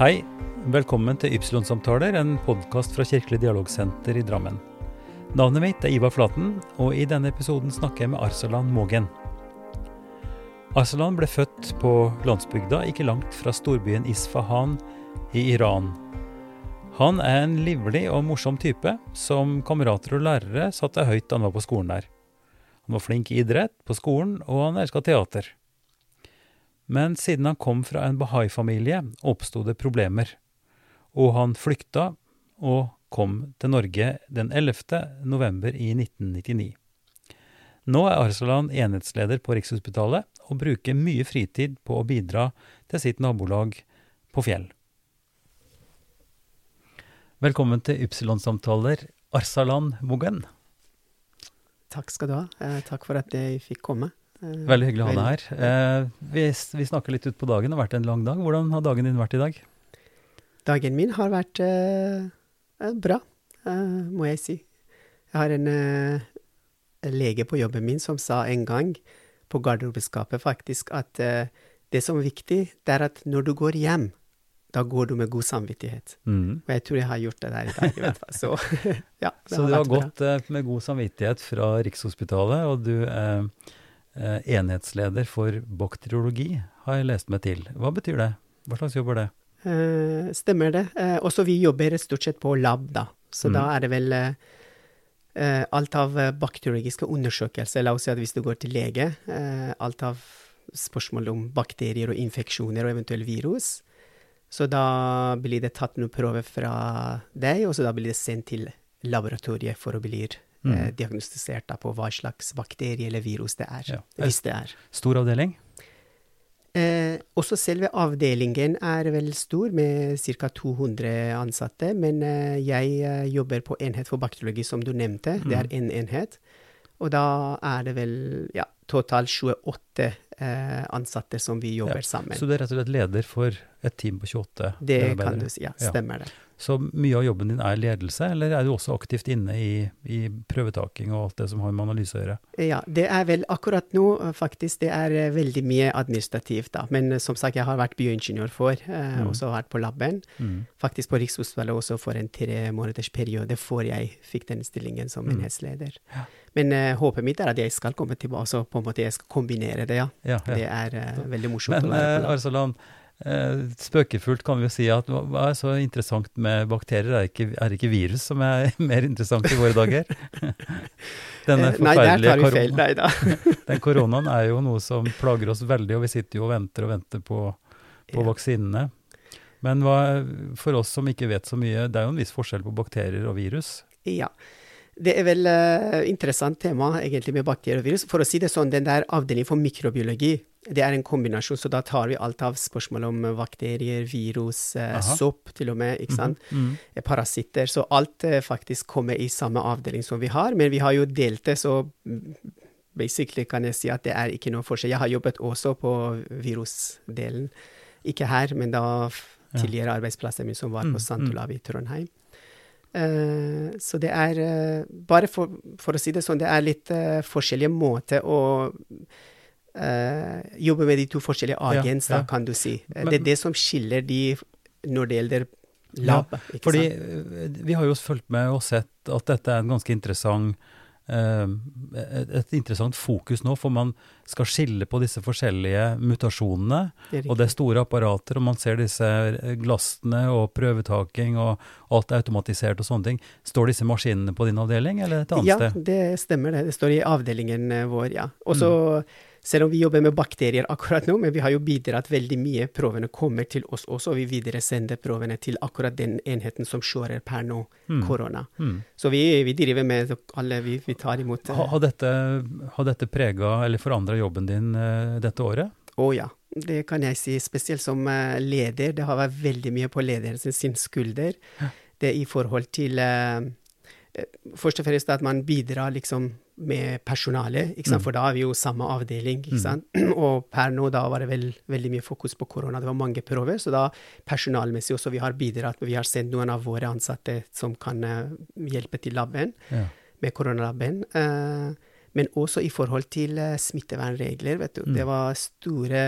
Hei, velkommen til Ypsilon-samtaler, en podkast fra Kirkelig dialogsenter i Drammen. Navnet mitt er Ivar Flaten, og i denne episoden snakker jeg med Arsalan Mogen. Arsalan ble født på landsbygda ikke langt fra storbyen Isfahan i Iran. Han er en livlig og morsom type, som kamerater og lærere satte høyt da han var på skolen der. Han var flink i idrett på skolen, og han elska teater. Men siden han kom fra en bahai-familie, oppsto det problemer, og han flykta og kom til Norge den 11. november i 1999. Nå er Arsalan enhetsleder på Rikshospitalet og bruker mye fritid på å bidra til sitt nabolag på Fjell. Velkommen til Ypsilon-samtaler, Arsalan Mogen. Takk skal du ha. Eh, takk for at jeg fikk komme. Eh, Veldig hyggelig å ha deg her. Eh, vi, vi snakker litt utpå dagen. Det har vært en lang dag. Hvordan har dagen din vært i dag? Dagen min har vært eh, eh, bra, eh, må jeg si. Jeg har en eh, lege på jobben min som sa en gang på garderobeskapet faktisk at det som er viktig, det er at når du går hjem, da går du med god samvittighet. Mm. Og jeg tror jeg har gjort det der i dag, i hvert fall. Så ja, det Så du har gått bra. med god samvittighet fra Rikshospitalet, og du enhetsleder for bakteriologi, har jeg lest meg til. Hva betyr det? Hva slags jobb er det? Eh, stemmer det. Eh, også vi jobber stort sett på lab, da. Så Mm. da er det vel eh, eh, alt av eh, bakteriologiske undersøkelser. La oss si at hvis du går til lege, eh, alt av spørsmål om bakterier og infeksjoner og eventuelt virus. Så da blir det tatt noen prøver fra deg, og så da blir det sendt til laboratoriet for å bli eh, Mm. diagnostisert da, på hva slags bakterie eller virus det er. Ja. Hvis det er. Stor avdeling? Eh, også selve avdelingen er vel stor, med ca. 200 ansatte. Men eh, jeg eh, jobber på enhet for bakteriologi, som du nevnte. Det er én enhet. Og da er det vel ja, totalt 28 eh, ansatte som vi jobber sammen. Så du er rett og slett leder for et team på 28 det kan du si. Ja, Ja. stemmer det. Så mye av jobben din er ledelse, eller er du også aktivt inne i, i prøvetaking og alt det som har med analyse å gjøre? Ja, det er vel akkurat nå eh, faktisk det er eh, veldig mye administrativt, da. Men eh, som sagt, jeg har vært bioingeniør før, eh, Mm. også vært på laben. Mm. Faktisk på Rikshospitalet også for en tre måneders periode før jeg fikk den stillingen som Mm. enhetsleder. Ja. Men uh, håpet mitt er at jeg skal komme tilbake, altså på en måte jeg skal kombinere det, ja. Ja, ja. Det er uh, veldig morsomt Men å være eh, på. Arsalan, spøkefullt kan vi jo si at hva er så interessant med bakterier? Er ikke, er ikke virus som er mer interessant i våre dager? Denne Eh, Nei, korona, Nei da. den koronaen er jo noe som plager oss veldig, og vi sitter jo og venter og venter på, på Ja. vaksinene. Men hva, for oss som ikke vet så mye, det er jo en viss forskjell på bakterier og virus. Ja. Det er vel uh, interessant tema egentlig med bakterier og virus. For å si det sånn, den der avdelingen for mikrobiologi, det er en kombinasjon, så da tar vi alt av spørsmål om bakterier, virus, uh, sopp til og med, ikke sant. Mm. -hmm. parasitter. Så alt uh, faktisk kommer i samme avdeling som vi har, men vi har jo delt det, så mm, basically kan jeg si at det er ikke noe forskjell. Jeg har jobbet også på virusdelen, ikke her, men da f- Ja. tidligere arbeidsplassen min som var Mm, på St. mm. Santolav i Trondheim. Eh, så det er eh, Bare for, for å si det sånn, det er litt uh, forskjellige måter å jobbe med de to forskjellige Ja, agens, ja. da, kan du si. Men- det er det som skiller de når det gjelder lab. ikke Fordi sant? vi har jo fulgt med og sett at dette er en ganske interessant et, et interessant fokus nå, for man skal skille på disse forskjellige mutasjonene. Det Og det er store apparater, og man ser disse eh, glassene og prøvetaking og alt er automatisert og sånne ting. Står disse maskinene på din avdeling, eller et annet Ja, sted? det stemmer det. Det står i avdelingen eh, vår, ja. Og så, Mm. Selv om vi jobber med bakterier akkurat nå, men vi har jo bidratt veldig mye. Prøvene kommer til oss også, og vi videre sender prøvene til akkurat den enheten som kjører per nå, Mm. korona. Mm. Så vi, vi driver med alle, vi, vi tar imot Har, Har dette, har dette prega eller forandra jobben din uh, dette året? Å ja, det kan jeg si. Spesielt som eh, leder. Det har vært veldig mye på lederen sin skulder. Det i forhold til eh, Først og fremst at man bidrar liksom med personalet? Mm. for da er vi jo samme avdeling. Mm. Og per nå da var det vel, veldig mye fokus på korona. Det var mange prøver, så da personalmessig også vi har bidratt. Vi har sendt noen av våre ansatte som kan eh, hjelpe til laben Ja. med koronalaben. Uh, men også i forhold til uh, smittevernregler, vet du. Mm. Det var store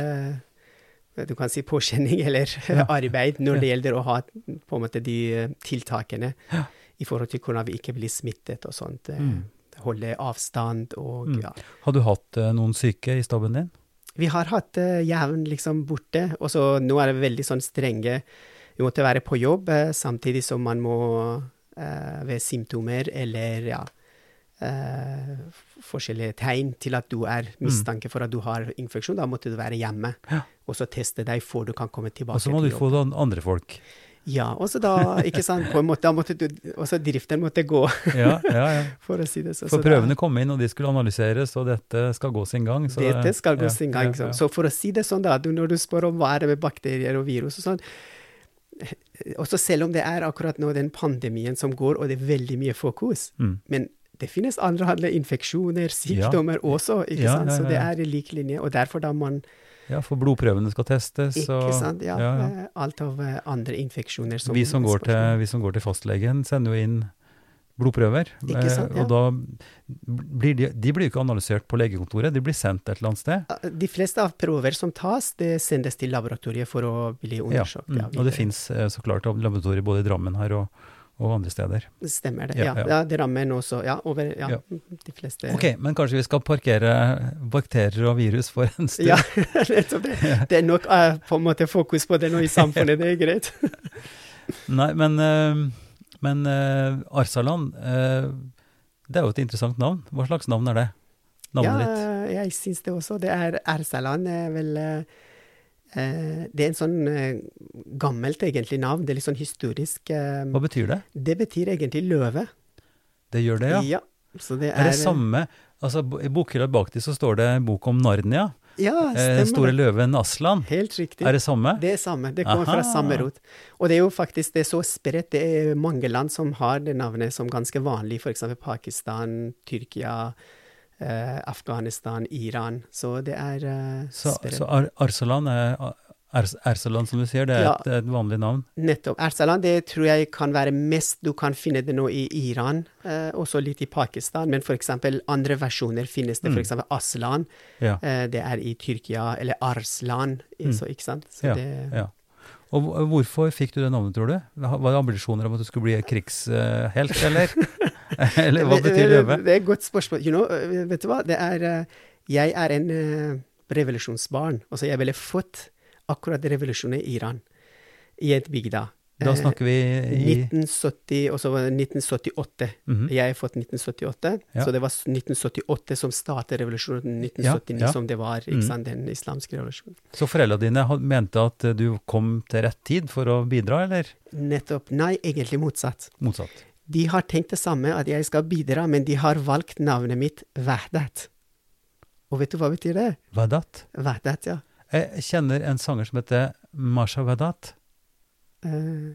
du kan si påkjenning eller Ja. arbeid når det gjelder å ha på en måte de eh, tiltakene Ja. i forhold til hvordan vi ikke blir smittet og sånt. eh, Mm. Holde avstand og Mm. ja. Har du hatt eh, noen syke i staben din? Vi har hatt uh, jevn liksom borte, og så nå er det veldig sånn strenge Vi måtte være på jobb eh, samtidig som man må eh, ved symptomer eller ja eh, forskjellige tegn til at du er mistanke for at du har infeksjon. Da måtte du være hjemme Ja. og så teste deg før du kan komme tilbake Og så må til du jobb. få andre folk. Ja, og så da, ikke sant, på en måte, da måtte du, også driften måtte gå, Ja, ja, ja. for å si det så. For så da- prøvene kom inn, og de skulle analyseres, og dette skal gå sin gang. så Dette skal gå sin gang. ja. Så for å si det sånn, da, du, når du spør om hva er det med bakterier og virus og sånn Også selv om det er akkurat nå den pandemien som går, og det er veldig mye fokus, Mm. men det finnes andre infeksjoner, sykdommer også, ikke sant? Så det er i lik linje. Og derfor da man Ja, for blodprøvene skal testes, Ikke og sant? Ja, ja, ja. eh, alt av eh, andre infeksjoner som vi, som går til, vi som går til fastlegen, sender jo inn blodprøver. Ikke sant, ja. Og da blir de, de blir ikke analysert på legekontoret, de blir sendt et eller annet sted. De fleste av prøver som tas, det sendes til laboratoriet for å bli Ja, undersøkt. mm. ja, og det finnes så klart laboratorier både i Drammen her og, og andre steder. Det Stemmer det. Ja, Ja, ja. ja. det rammer også. Ja, over ja, Ja. de fleste Ok, men kanskje vi skal parkere bakterier og virus for en stund? Ja, nettopp det. Det er nok uh, på en måte fokus på det nå i samfunnet, det er greit. Nei, men, uh, men uh, Arsalan, eh, det er jo et interessant navn. Hva slags navn er det? Navnet ja, ditt? jeg syns det også. Det er Ersaland er vel eh, Det er en sånn eh, gammelt egentlig navn. Det er litt sånn historisk. eh, Hva betyr det? det betyr egentlig løve. Det gjør det, ja. Så det Er er det samme altså, I bokhylla bak dem så står det en bok om Narnia. Ja, stemmer. stemmer store løven Aslan. Helt riktig. Er det samme? Det er samme. Det kommer fra samme rot. Og det er jo faktisk det er så spredt. Det er mange land som har det navnet som ganske vanlig, f.eks. Pakistan, Tyrkia, eh, Afghanistan, Iran. Så det er eh, Så, så Ar Arsalan er Arsalan, som du sier, det er Ja. et, et vanlig navn? Nettopp. Ersalan det tror jeg kan være mest Du kan finne det nå i Iran, eh, også litt i Pakistan. Men f.eks. andre versjoner finnes det. Mm. Eksempel Aslan. Ja. Eh, det er i Tyrkia. Eller Arslan, Mm. så, ikke sant. Så Ja, det, ja. Og hvorfor fikk du det navnet, tror du? Var det ambisjoner om at du skulle bli krigshelt, eller? eller hva betyr det- løve? Det er et godt spørsmål. You know, eh, vet du hva, det er eh, Jeg er en eh, revolusjonsbarn. Altså, jeg ble født akkurat i revolusjonen i Iran, i et bygda. Da Eh, snakker vi i 1970, og så var det 1978. Mhm. Jeg er fått 1978, Ja. så det var 1978 som startet revolusjonen, Ja, 1979 ja. som det var, ikke Mhm. sant, den islamske revolusjonen. Så foreldrene dine mente at du kom til rett tid for å bidra, eller Nettopp. Nei, egentlig motsatt. motsatt? De har tenkt det samme, at jeg skal bidra, men de har valgt navnet mitt Wahdat. Og vet du hva betyr det? Vahdat? Wahdat, ja. Jeg kjenner en sanger som heter Masha Vadat. Eh,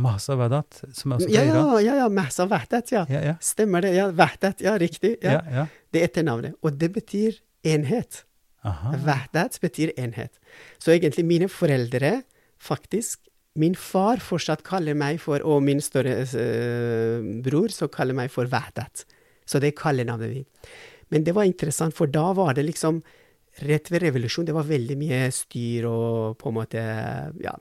Masa Vedat som er også fra ja, Iran. ja, ja, Mahsa Wahdat, ja. Ja, ja. Stemmer det. Ja, Wahdat, ja, riktig. Ja. ja. Det er etternavnet. Og det betyr enhet. Aha. Wahdat betyr enhet. Så egentlig mine foreldre, faktisk Min far fortsatt kaller meg for, og min større eh, bror, så kaller meg for Wahdat. Så det er kallenavnet mitt. Men det var interessant, for da var det liksom Rett ved revolusjonen, det var veldig mye styr og på en måte Ja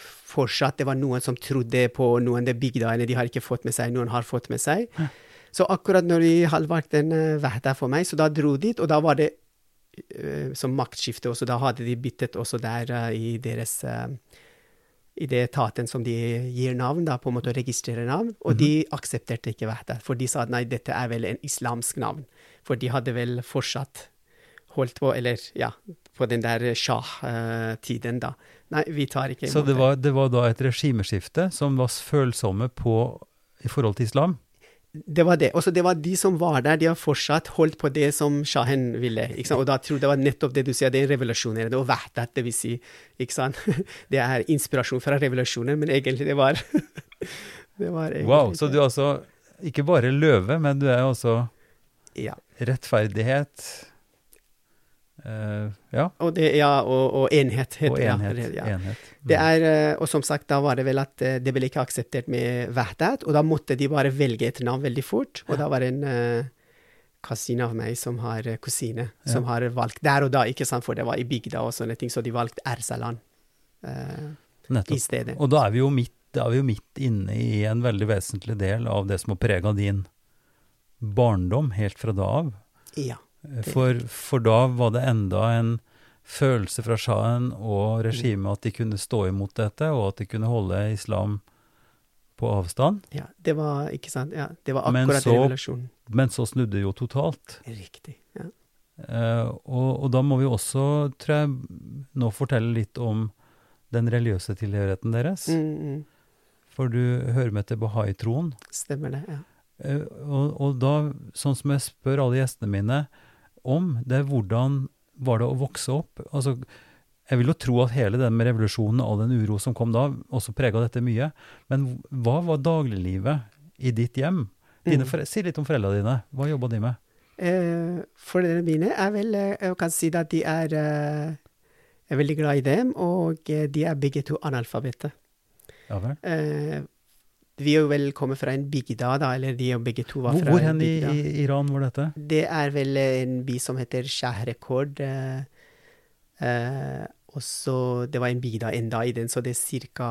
Fortsatt det var noen som trodde på noen av bygdene de har ikke fått med seg, noen har fått med seg. Så akkurat når de hadde valgt en uh, Wahda for meg, så da dro de dit, og da var det uh, som maktskifte også. Da hadde de byttet også der uh, i deres uh, I det etaten som de gir navn, da, på en måte å registrere navn. Og de aksepterte ikke Wahda, for de sa at nei, dette er vel en islamsk navn. For de hadde vel fortsatt holdt på, eller ja, på den der shah-tiden, da. Nei, vi tar ikke Så imot det var, det var da et regimeskifte som var følsomme på i forhold til islam? Det var det. Også det var de som var der, de har fortsatt holdt på det som shahen ville. Og da tror jeg det var nettopp det du sier, det er revolusjonerende og vahdat, det vil si. ikke sant? Det er inspirasjon fra revolusjonen, men egentlig det var Det var egentlig Wow, så du er altså ikke bare løve, men du er også Ja. rettferdighet eh, Ja, Og, det, ja, og, og enhet, heter og enhet. det. Ja. enhet. Mm. Det er, eh, og som sagt, da var det vel at eh, det ble ikke akseptert med Wahdat, og da måtte de bare velge et navn veldig fort. Og da var det en, uh, kusine av meg som har kusine, Ja. som har valgt der og da, ikke sant, for det var i bygda og sånne ting, så de valgte Ersaland uh, i stedet. Og da er vi jo midt, da er vi jo midt inne i en veldig vesentlig del av det som har prega din barndom helt fra da av. Ja. For, for da var det enda en følelse fra sjahen og regimet at de kunne stå imot dette, og at de kunne holde islam på avstand. ja. Det var, ikke sant, ja, det var Men akkurat så- revolusjonen. Men så snudde det jo totalt. Riktig. ja. Eh, og, og da må vi også, tror jeg, nå fortelle litt om den religiøse tilhørigheten deres. Mm, mm. For du hører med til bahai-troen. Stemmer det, ja. Eh, og, og da, sånn som jeg spør alle gjestene mine om, det er hvordan var det å vokse opp? Altså, jeg vil jo tro at hele den med revolusjonen og all den uro som kom da, også prega dette mye. Men hva var dagliglivet i ditt hjem? Dine Mm. Si litt om foreldrene dine. Hva jobba de med? Eh, Foreldrene mine er vel eh, Jeg kan si at de er, eh, er veldig glad i dem, og eh, de er begge to analfabeter. Ja. Eh, vi er jo vel kommet fra en bygda, da, eller de og begge to var Hvor, fra hvor en hen i, hen i Iran var dette? Det er vel en by som heter Shahrekord. Eh, eh, og så Det var en bygda enda i den, så det er cirka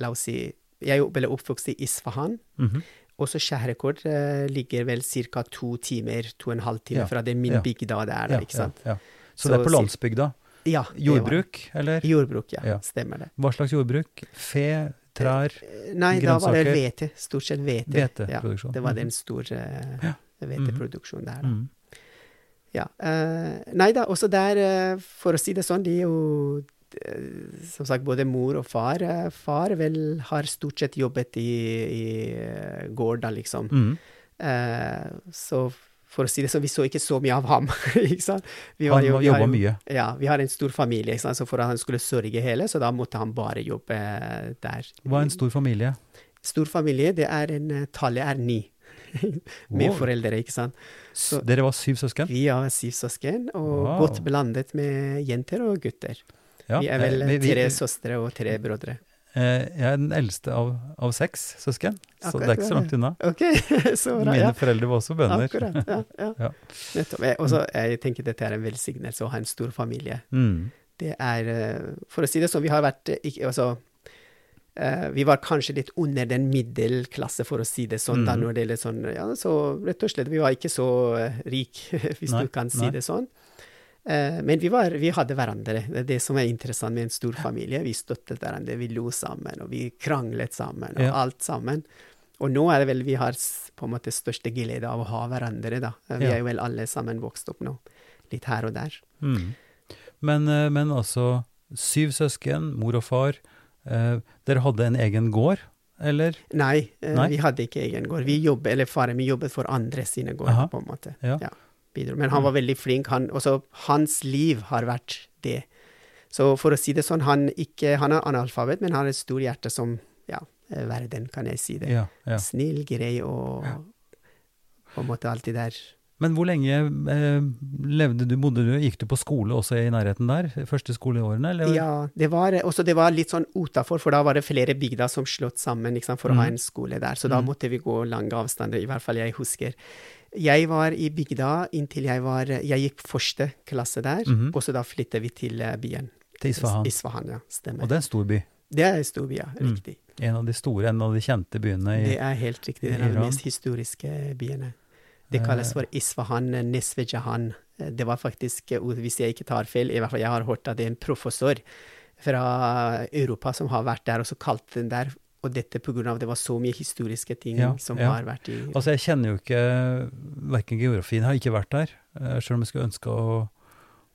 La oss si Jeg ble oppvokst i Isfahan. Mm Og så Shahrekord eh, ligger vel ca. to timer, to og en halv time Ja, fra det min ja. bygda det er, da, ikke sant? Ja, ja. Så, Så det er på landsbygda. Ja. Jordbruk, eller? Jordbruk, ja. Ja. Stemmer det. Hva slags jordbruk? Fe, trær, Eh, Nei, da var det Grønnsaker. hvete. Stort sett hvete. Ja, det var den store eh, hveteproduksjonen der. Da. Mhm. Ja. Uh, nei da, også der, uh, for å si det sånn, de er jo uh, som sagt både mor og far. Far vel har stort sett jobbet i, i eh, gård, liksom. Mm. Så for å si det sånn, vi så ikke så mye av ham, ikke sant. Vi var Han jo- jobba mye. Ja, vi har en stor familie, ikke sant? så for at han skulle sørge hele, så da måtte han bare jobbe eh, der. Hva er en stor familie? Stor familie, det er en eh, Tallet er ni. Med Wow. foreldre, ikke sant. Så, Dere var syv søsken? Vi var syv søsken, og Wow. godt blandet med jenter og gutter. Ja, vi er vel eh, vi- vi- tre søstre og tre brødre. Eh, Jeg er den eldste av, av seks søsken, så Akkurat, det er ikke så langt unna. Ok, så bra. Mine Ja. foreldre var også bønder. Akkurat. Ja, ja. Ja. Nettopp. Jeg- Også, jeg tenker dette er en velsignelse å ha en stor familie. Mm. Det er eh, For å si det sånn, vi har vært eh, ikke, altså, Vi var kanskje litt under den middelklasse, for å si det sånn, da, Mhm. når det gjelder sånn Ja, så rett og slett, vi var ikke så rik, hvis Nei, du kan si nei. det sånn. Eh, men vi, var, vi hadde hverandre. Det er det som er interessant med en stor familie. Vi støttet hverandre, vi lo sammen, og vi kranglet sammen, og Ja. alt sammen. Og nå er det vel vi har på en måte største glede av å ha hverandre, da. Vi Ja. er jo vel alle sammen vokst opp nå. Litt her og der. Mm. Men, eh, men altså, syv søsken, mor og far. Eh, dere hadde en egen gård, eller? Nei, eh, Nei? vi hadde ikke egen gård. Vi jobbet, eller faren min jobbet for andre sine gårder, Aha. på en måte. Ja. Bidro. Men han var veldig flink. Han, også, hans liv har vært det. Så for å si det sånn, han, ikke, han er analfabet, men han har et stort hjerte som ja, eh, verden, kan jeg si det. Ja, ja. Snill, grei og på en måte alltid der. Men hvor lenge eh, levde du, bodde du, gikk du på skole også i nærheten der? Første skoleårene, eller? Ja, det var også det var litt sånn utafor, for da var det flere bygder som slått sammen sant, for å ha en skole der. Så da Mhm. måtte vi gå lange avstander, i hvert fall jeg husker. Jeg var i bygda inntil jeg var Jeg gikk første klasse der, Mhm. og så da flyttet vi til eh, byen. Til Isfahan. Isfahan, ja. Stemmer. Og det er en stor by. Det er en stor by, ja. Mm. Riktig. En av de store, en av de kjente byene i Det er helt riktig. Den er de mest historiske byene. Det kalles for Isfahan Nesvejahan. Det var faktisk, eh, hvis jeg ikke tar feil, i hvert fall jeg har hørt at det er en professor fra Europa som har vært der, og så kalte den der. Og dette av det var så mye historiske ting Ja, som ja. har vært i Altså, jeg kjenner jo ikke verken geografien, jeg har ikke vært der, eh, selv om jeg skulle ønske å,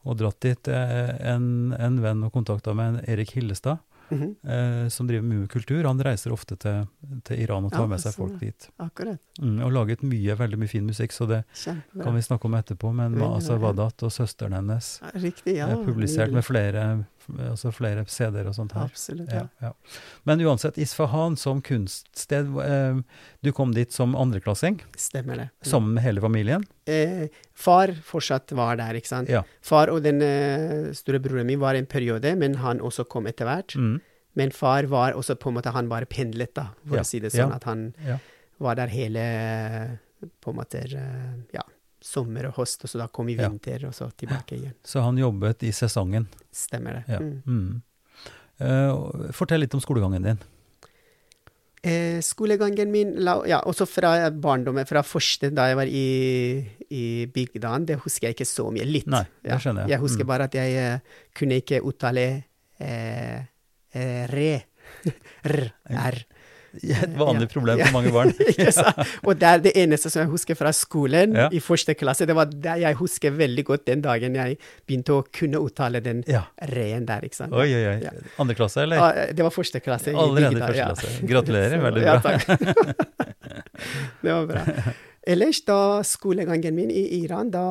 å dratt dit. Eh, En, en venn og kontakta med en Erik Hillestad, Mhm, eh, som driver mye med kultur. Han reiser ofte til, til Iran og tar Ja, med seg sånn, folk dit. Akkurat. Mm, og laget mye, veldig mye fin musikk, så det Kjempebra. kan vi snakke om etterpå. Men altså. Wadat og søsteren hennes Riktig, ja. er publisert med flere, altså flere CD-er og sånt her. Absolutt, ja. Ja, ja. Men uansett, Isfahan som kunststed. eh, Du kom dit som andreklassing, Stemmer det. sammen med hele familien. Eh, far fortsatt var der, ikke sant. Ja. Far og den eh, store broren min var en periode, men han også kom etter hvert. Mm. Men far var også på en måte Han bare pendlet, da, for å si det sånn. At han var der hele På en måte eh, Ja, sommer og høst, og så da kom vi Ja. vinter, og så tilbake igjen. Så han jobbet i sesongen. Stemmer det. Ja. Mm. Eh, fortell litt om skolegangen din. Eh, skolegangen min la, Ja, også fra barndommen, fra første da jeg var i, i bygdaen, det husker jeg ikke så mye. Litt. Nei, det ja. skjønner jeg. Jeg husker Mm. bare at jeg eh, kunne ikke uttale eh, eh, re. R. R. Et vanlig problem for mange barn. Og det er det eneste som jeg husker fra skolen i første klasse. Det var det jeg husker veldig godt den dagen jeg begynte å kunne uttale den Ja. re-en der, ikke sant. Oi, oi, oi. Andre klasse, eller? Ja, det var første klasse. Allerede i første ja. klasse. Gratulerer, veldig veldig Ja, bra. takk. det var bra. Ellers, da skolegangen min i Iran, da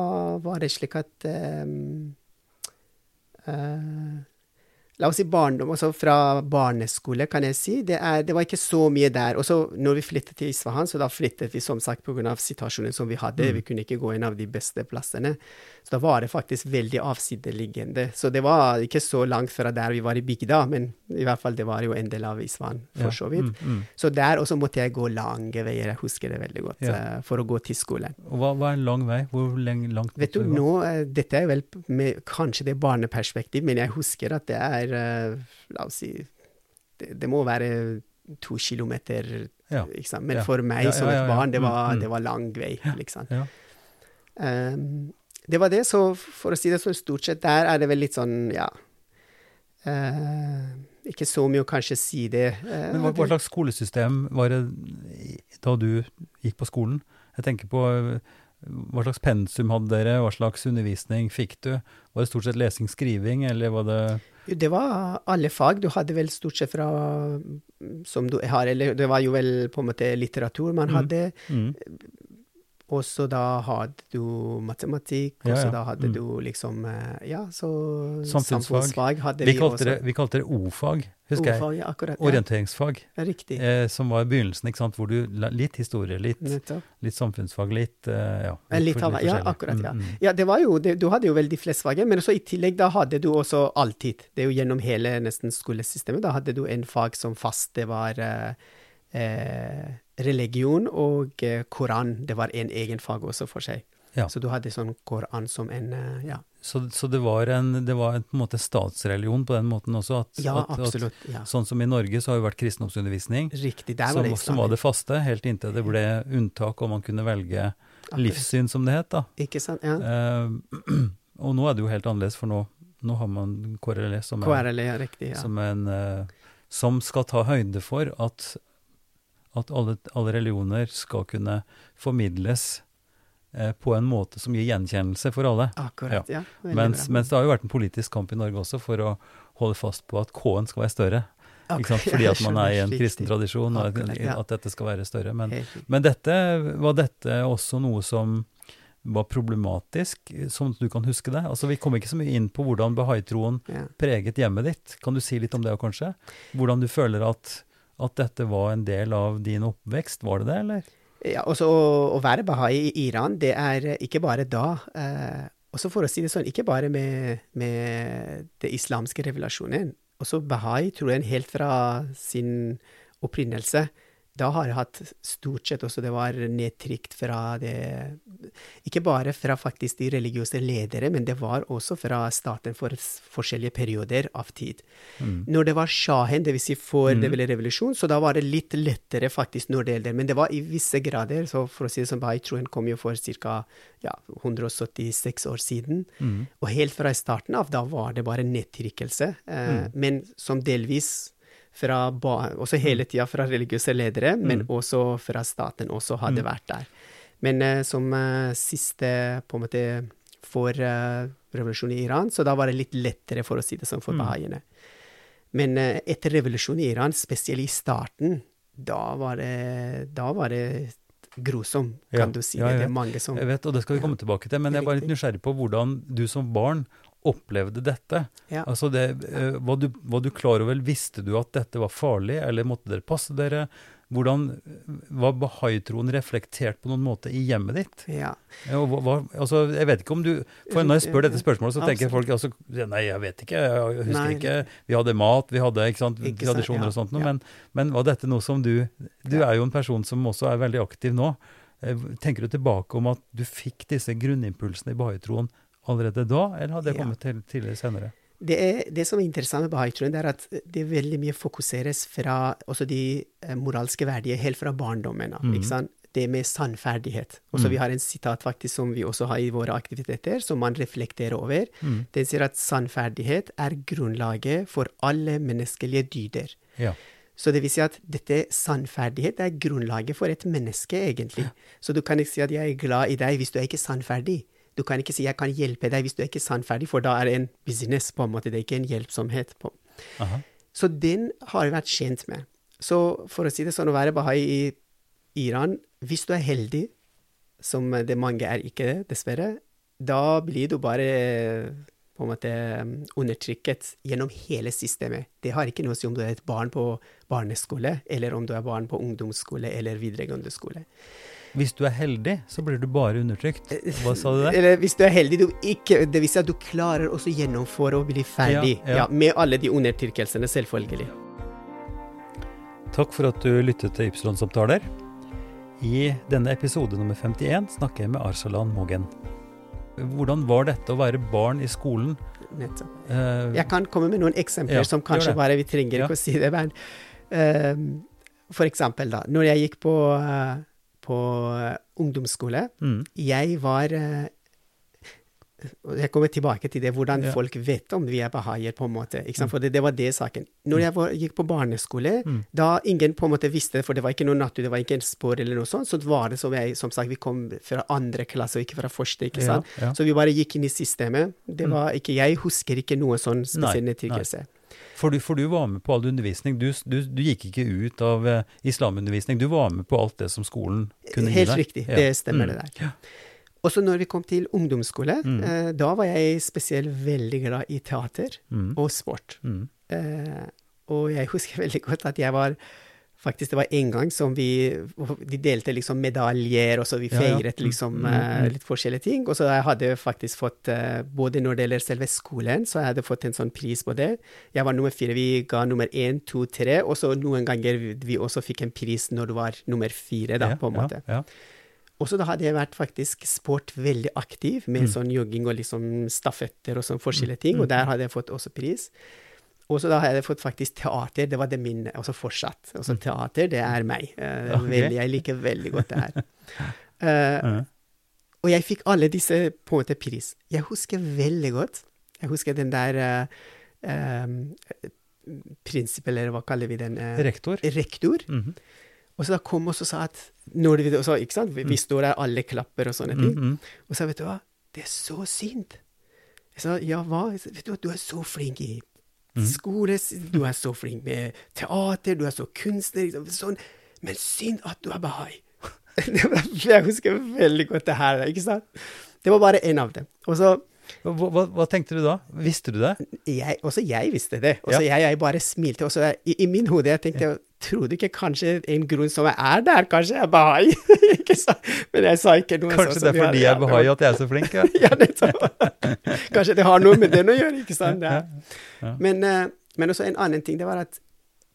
var det slik at um, eh, La oss si barndom, altså fra barneskole, kan jeg si. Det, er, det var ikke så mye der. Og så når vi flyttet til Isfahan, så da flyttet vi som sagt pga. situasjonen som vi hadde. Mm. Vi kunne ikke gå inn av de beste plassene. Så da var det faktisk veldig avsideliggende. Så det var ikke så langt fra der vi var i bygda, men i hvert fall det var jo en del av Isfahan, for så vidt. Mm, mm. Så der også måtte jeg gå lange veier, jeg husker det veldig godt, Ja. eh, for å gå til skolen. Og hva, hva er en lang vei? Hvor lenge, langt Vet du, nå, eh, dette er vel med kanskje det barneperspektiv, men jeg husker at det er, eh, la oss si, det, det må være to kilometer, Ja. ikke sant? Men Ja. for meg som et barn, det Mm, var, mm. det var lang vei, liksom. Um, det var det, så for å si det sånn, stort sett der er det vel litt sånn, ja, uh, ikke så mye å kanskje si det. Uh, Men hva, hva slags skolesystem var det da du gikk på skolen? Jeg tenker på hva slags pensum hadde dere, hva slags undervisning fikk du? Var det stort sett lesing, skriving, eller var det Jo, Det var alle fag. Du hadde vel stort sett fra som du har, eller det var jo vel på en måte litteratur man Mm. hadde. mm. Og så da hadde du matematikk, og så da hadde Mm. du liksom eh, Ja, så Samfunnsfag. hadde Vi vi, kalte, det, vi kalte det O-fag, husker jeg. Ordfag, ja, akkurat. Orienteringsfag, riktig. eh, som var i begynnelsen, ikke sant, hvor du Litt historie, litt, litt samfunnsfag, litt eh, Ja. litt, Litt for- av, ja, akkurat, ja. Mm, mm. Ja, det var jo, det, du hadde jo veldig flest fag, men også i tillegg da hadde du også alltid, det er jo gjennom hele nesten skolesystemet, da hadde du en fag som fast, det var eh, eh, religion og eh, koran, det var en egen fag også for seg. Ja. Så du hadde sånn koran som en, eh, ja. Så, så det var en, det var en, på en måte statsreligion på den måten også? At, Ja, at, at, absolutt, ja. Sånn som i Norge så har jo vært kristendomsundervisning, Riktig, der som, var det som var det faste, helt inntil det ble unntak og man kunne velge Akkurat. livssyn, som det het. da. Ikke sant, ja. Eh, og nå er det jo helt annerledes, for nå, nå har man KRLE som, er, KRL, ja, riktig, ja. som, en, eh, som skal ta høyde for at, at alle, alle religioner skal kunne formidles eh, på en måte som gir gjenkjennelse for alle. Akkurat, ja. ja Mens, mens det har jo vært en politisk kamp i Norge også for å holde fast på at K-en skal være større. Akkurat, Fordi at man er i en kristen tradisjon, og at, at dette skal være større. Men, men dette, var dette også noe som var problematisk, som du kan huske det? Altså Vi kom ikke så mye inn på hvordan bahai-troen Ja. preget hjemmet ditt. Kan du si litt om det kanskje? Hvordan du føler at, at dette var en del av din oppvekst, var det det, eller? Ja, også å, å være bahai i Iran, det er ikke bare da. Eh, også for å si det sånn, ikke bare med, med det islamske revolusjonen. Også bahai, tror jeg, helt fra sin opprinnelse, da har jeg hatt stort sett også det var nedtrykt fra det Ikke bare fra faktisk de religiøse ledere, men det var også fra staten for forskjellige perioder av tid. Mm. Når det var shahen, dvs. Si for Mm. det ble revolusjon, så da var det litt lettere faktisk når det gjelder. Men det var i visse grader, så for å si det sånn, Bahai-troen kom jo for ca. Ja, 176 år siden. Mm. Og helt fra starten av, da var det bare nedtrykkelse. Eh, Mm. Men som delvis fra også hele tida fra religiøse ledere, men Mm. også fra staten også hadde Mm. vært der. Men uh, som uh, siste på en måte for uh, revolusjonen i Iran, så da var det litt lettere, for å si det sånn, for Mm. bahaiene. Men eh, etter revolusjonen i Iran, spesielt i starten, da var det, da var det grusom, Ja, kan du si. ja, det. det er mange som Jeg vet, og det skal vi komme tilbake til, men jeg er bare litt nysgjerrig på hvordan du som barn opplevde dette. Ja. Altså det, eh, var, du, var du klar over, visste du at dette var farlig, eller måtte dere passe dere? Hvordan var bahai-troen reflektert på noen måte i hjemmet ditt? Ja. Hva, hva- altså, jeg vet ikke om du For når jeg spør dette spørsmålet, så tenker folk altså, Nei, jeg vet ikke, jeg husker Nei. ikke. Vi hadde mat, vi hadde ikke sant, Ikke sant, tradisjoner ja, og sånt, noe, men, men var dette noe som du Du er jo en person som også er veldig aktiv nå. Eh, Tenker du tilbake om at du fikk disse grunnimpulsene i bahaitroen allerede da, eller hadde det Ja. kommet til tidligere senere? Det, er, det som er interessant med bahaitroen, er at det veldig mye fokuseres fra også de eh, moralske verdier helt fra barndommen av. Mm. Det med sannferdighet. Og så Mhm. Vi har en sitat faktisk som vi også har i våre aktiviteter, som man reflekterer over. Mm. Den sier at sannferdighet er grunnlaget for alle menneskelige dyder. Ja. Så det vil si at dette sannferdighet er grunnlaget for et menneske, egentlig. Så du kan ikke si at 'jeg er glad i deg' hvis du er ikke sannferdig. Du kan ikke si 'jeg kan hjelpe deg' hvis du er ikke sannferdig, for da er det en business, på en måte. Det er ikke en hjelpsomhet. på. Aha. Så den har jeg vært kjent med. Så for å si det sånn, å være bahai i Iran, hvis du er heldig, som det mange er ikke det, dessverre, da blir du bare på en måte undertrykket gjennom hele systemet. Det har ikke noe å si om du er et barn på barneskole, eller om du er barn på ungdomsskole eller videregående skole. Hvis du er heldig, så blir du bare undertrykt. Hva sa du der? Eller hvis du er heldig, du ikke, det vil si at du klarer å gjennomføre og bli ferdig. Ja, ja. Ja, med alle de undertrykkelsene, selvfølgelig. Takk for at du lyttet til Ypsilon-samtaler. I denne episode nummer 51 snakker jeg med Arsalan Mogen. Hvordan var dette å være barn i skolen? Nettopp. Eh, Jeg kan komme med noen eksempler Ja, som kanskje bare Vi trenger Ja. ikke å si det, men uh, For eksempel, da. Når jeg gikk på, eh, på eh, ungdomsskole, mm, jeg var eh, Jeg kommer tilbake til det, hvordan Ja. folk vet om vi er bahaier, på en måte. Ikke sant? For det, det var det saken. Når jeg var, gikk på barneskole, Mm. da ingen på en måte visste det, for det var ikke noe natur, det var ikke en spor eller noe sånt, så var det som jeg, som sagt, vi kom fra andre klasse og ikke fra første, ikke sant. ja. Så vi bare gikk inn i systemet. Det Mm. var ikke, jeg husker ikke noe sånn spesiell nedtrykkelse. For, du, for du var med på all undervisning. Du, du, du gikk ikke ut av uh, islamundervisning. Du var med på alt det som skolen kunne gi deg. Helt riktig, Ja. det stemmer Mm. det der. Ja. Og så når vi kom til ungdomsskole, Mm. uh, da var jeg spesielt veldig glad i teater Mm. og sport. Eh, og jeg husker veldig godt at jeg var Faktisk, det var en gang som vi De delte liksom medaljer, og så vi feiret liksom Mm, mm, eh, mm. litt forskjellige ting. Og så jeg hadde faktisk fått eh, Både når det gjelder selve skolen, så jeg hadde fått en sånn pris på det. Jeg var nummer fire. Vi ga nummer én, to, tre. Og så noen ganger vi, også fikk en pris når du var nummer fire, da, på en måte. Ja, ja. Og så da hadde jeg vært faktisk sport veldig aktiv, med Mm. sånn jogging og liksom stafetter og sånn forskjellige ting, Mm, og der hadde jeg fått også pris. Og så da hadde jeg fått faktisk teater, det var det min, også fortsatt. Altså teater, det er meg. Uh, okay. veldig, jeg liker veldig godt det her. Uh, Ja. og jeg fikk alle disse på en måte pris. Jeg husker veldig godt, jeg husker den der um, prinsipp, eller hva kaller vi den? eh, Rektor. rektor. -hmm. Og så da kom og så sa at når vi, så, ikke sant? Vi, vi Mm. står der, alle klapper og sånne ting. Mhm. Og så vet du hva, det er så synd. Jeg sa ja, hva? Vet du hva, du er så flink i. skole, du er så flink med teater, du er så kunstner, liksom, sånn. Men synd at du er bahai. Jeg husker veldig godt det her, ikke sant? Det var bare en av dem. Og så Hva, hva, hva tenkte du da? Visste du det? jeg, også jeg visste det. Også Ja. jeg, jeg bare smilte. Og så jeg, i, i min hode jeg tenkte jeg Tror du ikke kanskje en grunn som jeg er der, kanskje er bahai. Men jeg sa ikke noe. Kanskje så- det er fordi jeg er bahai at jeg er så flink? Ja. ja, nettopp. Kanskje det har noe med den å gjøre, ikke sant? Ja, Det Men, eh, men også en annen ting, det var at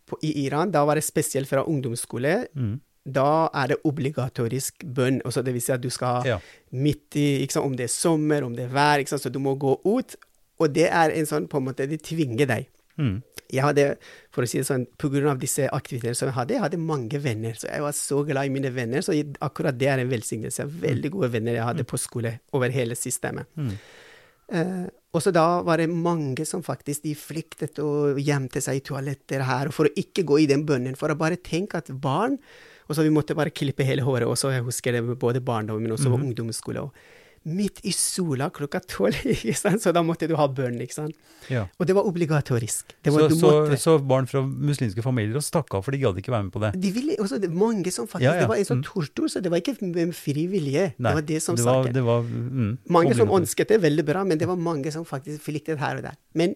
på, i Iran, da var det spesielt fra ungdomsskole, Mm. Da er det obligatorisk bønn. Altså det vil si at du skal Ja. midt i, om det er sommer, om det er vær, så du må gå ut. Og det er en sånn, på en måte, de tvinger deg. Mm. Jeg hadde, for å si det sånn, av disse aktivitetene som jeg hadde, jeg hadde mange venner. Så jeg var så glad i mine venner, så jeg- akkurat det er en velsignelse. Veldig gode venner jeg hadde på skole over hele systemet. Mm. Uh, og så da var det mange som faktisk de flyktet og gjemte seg i toaletter her, for å ikke gå i den bønnen, for å bare tenke at barn Og så vi måtte bare klippe hele håret også, jeg husker det både både barndom, og mm -hmm. ungdomsskolen. Og midt i sola klokka tolv, så da måtte du ha bønn, ikke sant. Ja. Og det var obligatorisk. Det Så, var, du så, måtte. så barn fra muslimske familier stakk av, for de gadd ikke være med på det? De ville, også, det, mange som faktisk, Ja, ja. Det var en sånn Mm. tortur, så det var ikke frivillige, fri vilje. Nei, det var det som det var, det var mm, Mange som ønsket det, veldig bra, men det var mange som faktisk flyktet her og der. Men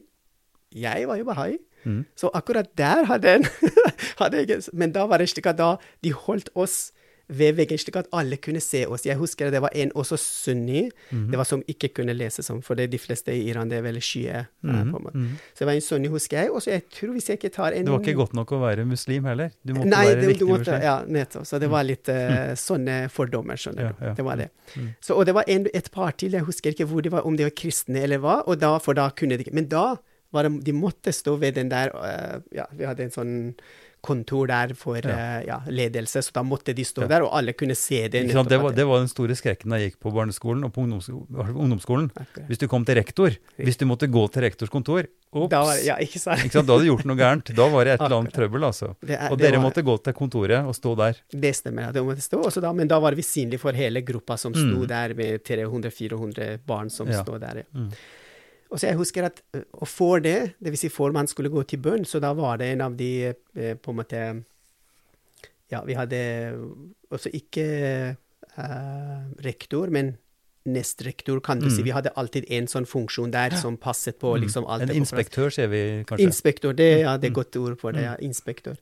jeg var jo bahai, Mm. så akkurat der hadde en hadde jeg, Men da var det slik at da de holdt oss ved veggen, slik at alle kunne se oss. Jeg husker det var en også sunni, mm. det var som ikke kunne lese sånn, for det, de fleste i Iran det er veldig skye. Mm. Mhm, mhm. Så det var en sunni, husker jeg. Og så jeg tror, hvis jeg ikke tar en Det var ikke godt nok å være muslim heller? Du måtte Nei, være det, riktig du måtte, muslim? ja, nettopp. Så det var litt uh, sånne fordommer, skjønner Ja, du. ja. Det var det. Mm. Så, og det var en, et par til, jeg husker ikke hvor de var, om de var kristne eller hva, og da, for da kunne de ikke Men da var det, de måtte stå ved den der eh, Ja, vi hadde en sånn kontor der for Ja. eh, ja, ledelse, så da måtte de stå Ja. der, og alle kunne se det. Nettopp Det, var, det var den store skrekken da jeg gikk på barneskolen og på ungdomsskolen. ungdomsskolen. Hvis du kom til rektor, hvis du måtte gå til rektors kontor Ops! Da ja, ikke sant? Ikke sant? Da hadde du gjort noe gærent. Da var det et eller annet trøbbel, altså. Det Og dere var- måtte gå til kontoret og stå der. Det stemmer. Det måtte stå. Også da, men da var vi synlige for hele gruppa som sto Mm. der, med 300-400 barn som Ja. stod der. Ja. Mm. Og så jeg husker at å og for det, det vil si for man skulle gå til bønn, så da var det en av de eh, på en måte Ja, vi hadde også ikke uh, rektor, men nestrektor, kan du Mm. si. Vi hadde alltid en sånn funksjon der som passet på liksom alt En inspektør, sier vi kanskje. Inspektor, det, ja, det er Mm. godt ord for det. ja, Inspektor.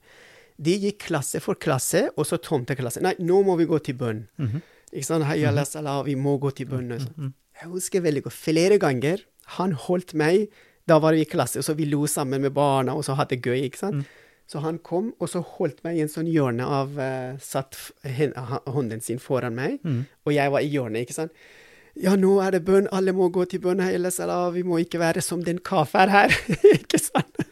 De gikk klasse for klasse, og så tomte klasse. Nei, nå må vi gå til bønn. Mhm. Ikke sant? Hei, Allah, salah, vi må gå til bønn. og sånn. Mhm. Jeg husker veldig godt. Flere ganger. Han holdt meg. Da var vi i klasse, og så vi lo sammen med barna, og så hadde det gøy. ikke sant? Mm. Så han kom, og så holdt meg i en sånn hjørne av uh, Satt hånden sin foran meg, mm. og jeg var i hjørnet, ikke sant. Ja, nå er det bønn, alle må gå til bønn, Allah, salah, vi må ikke være som den kafer her. ikke sant?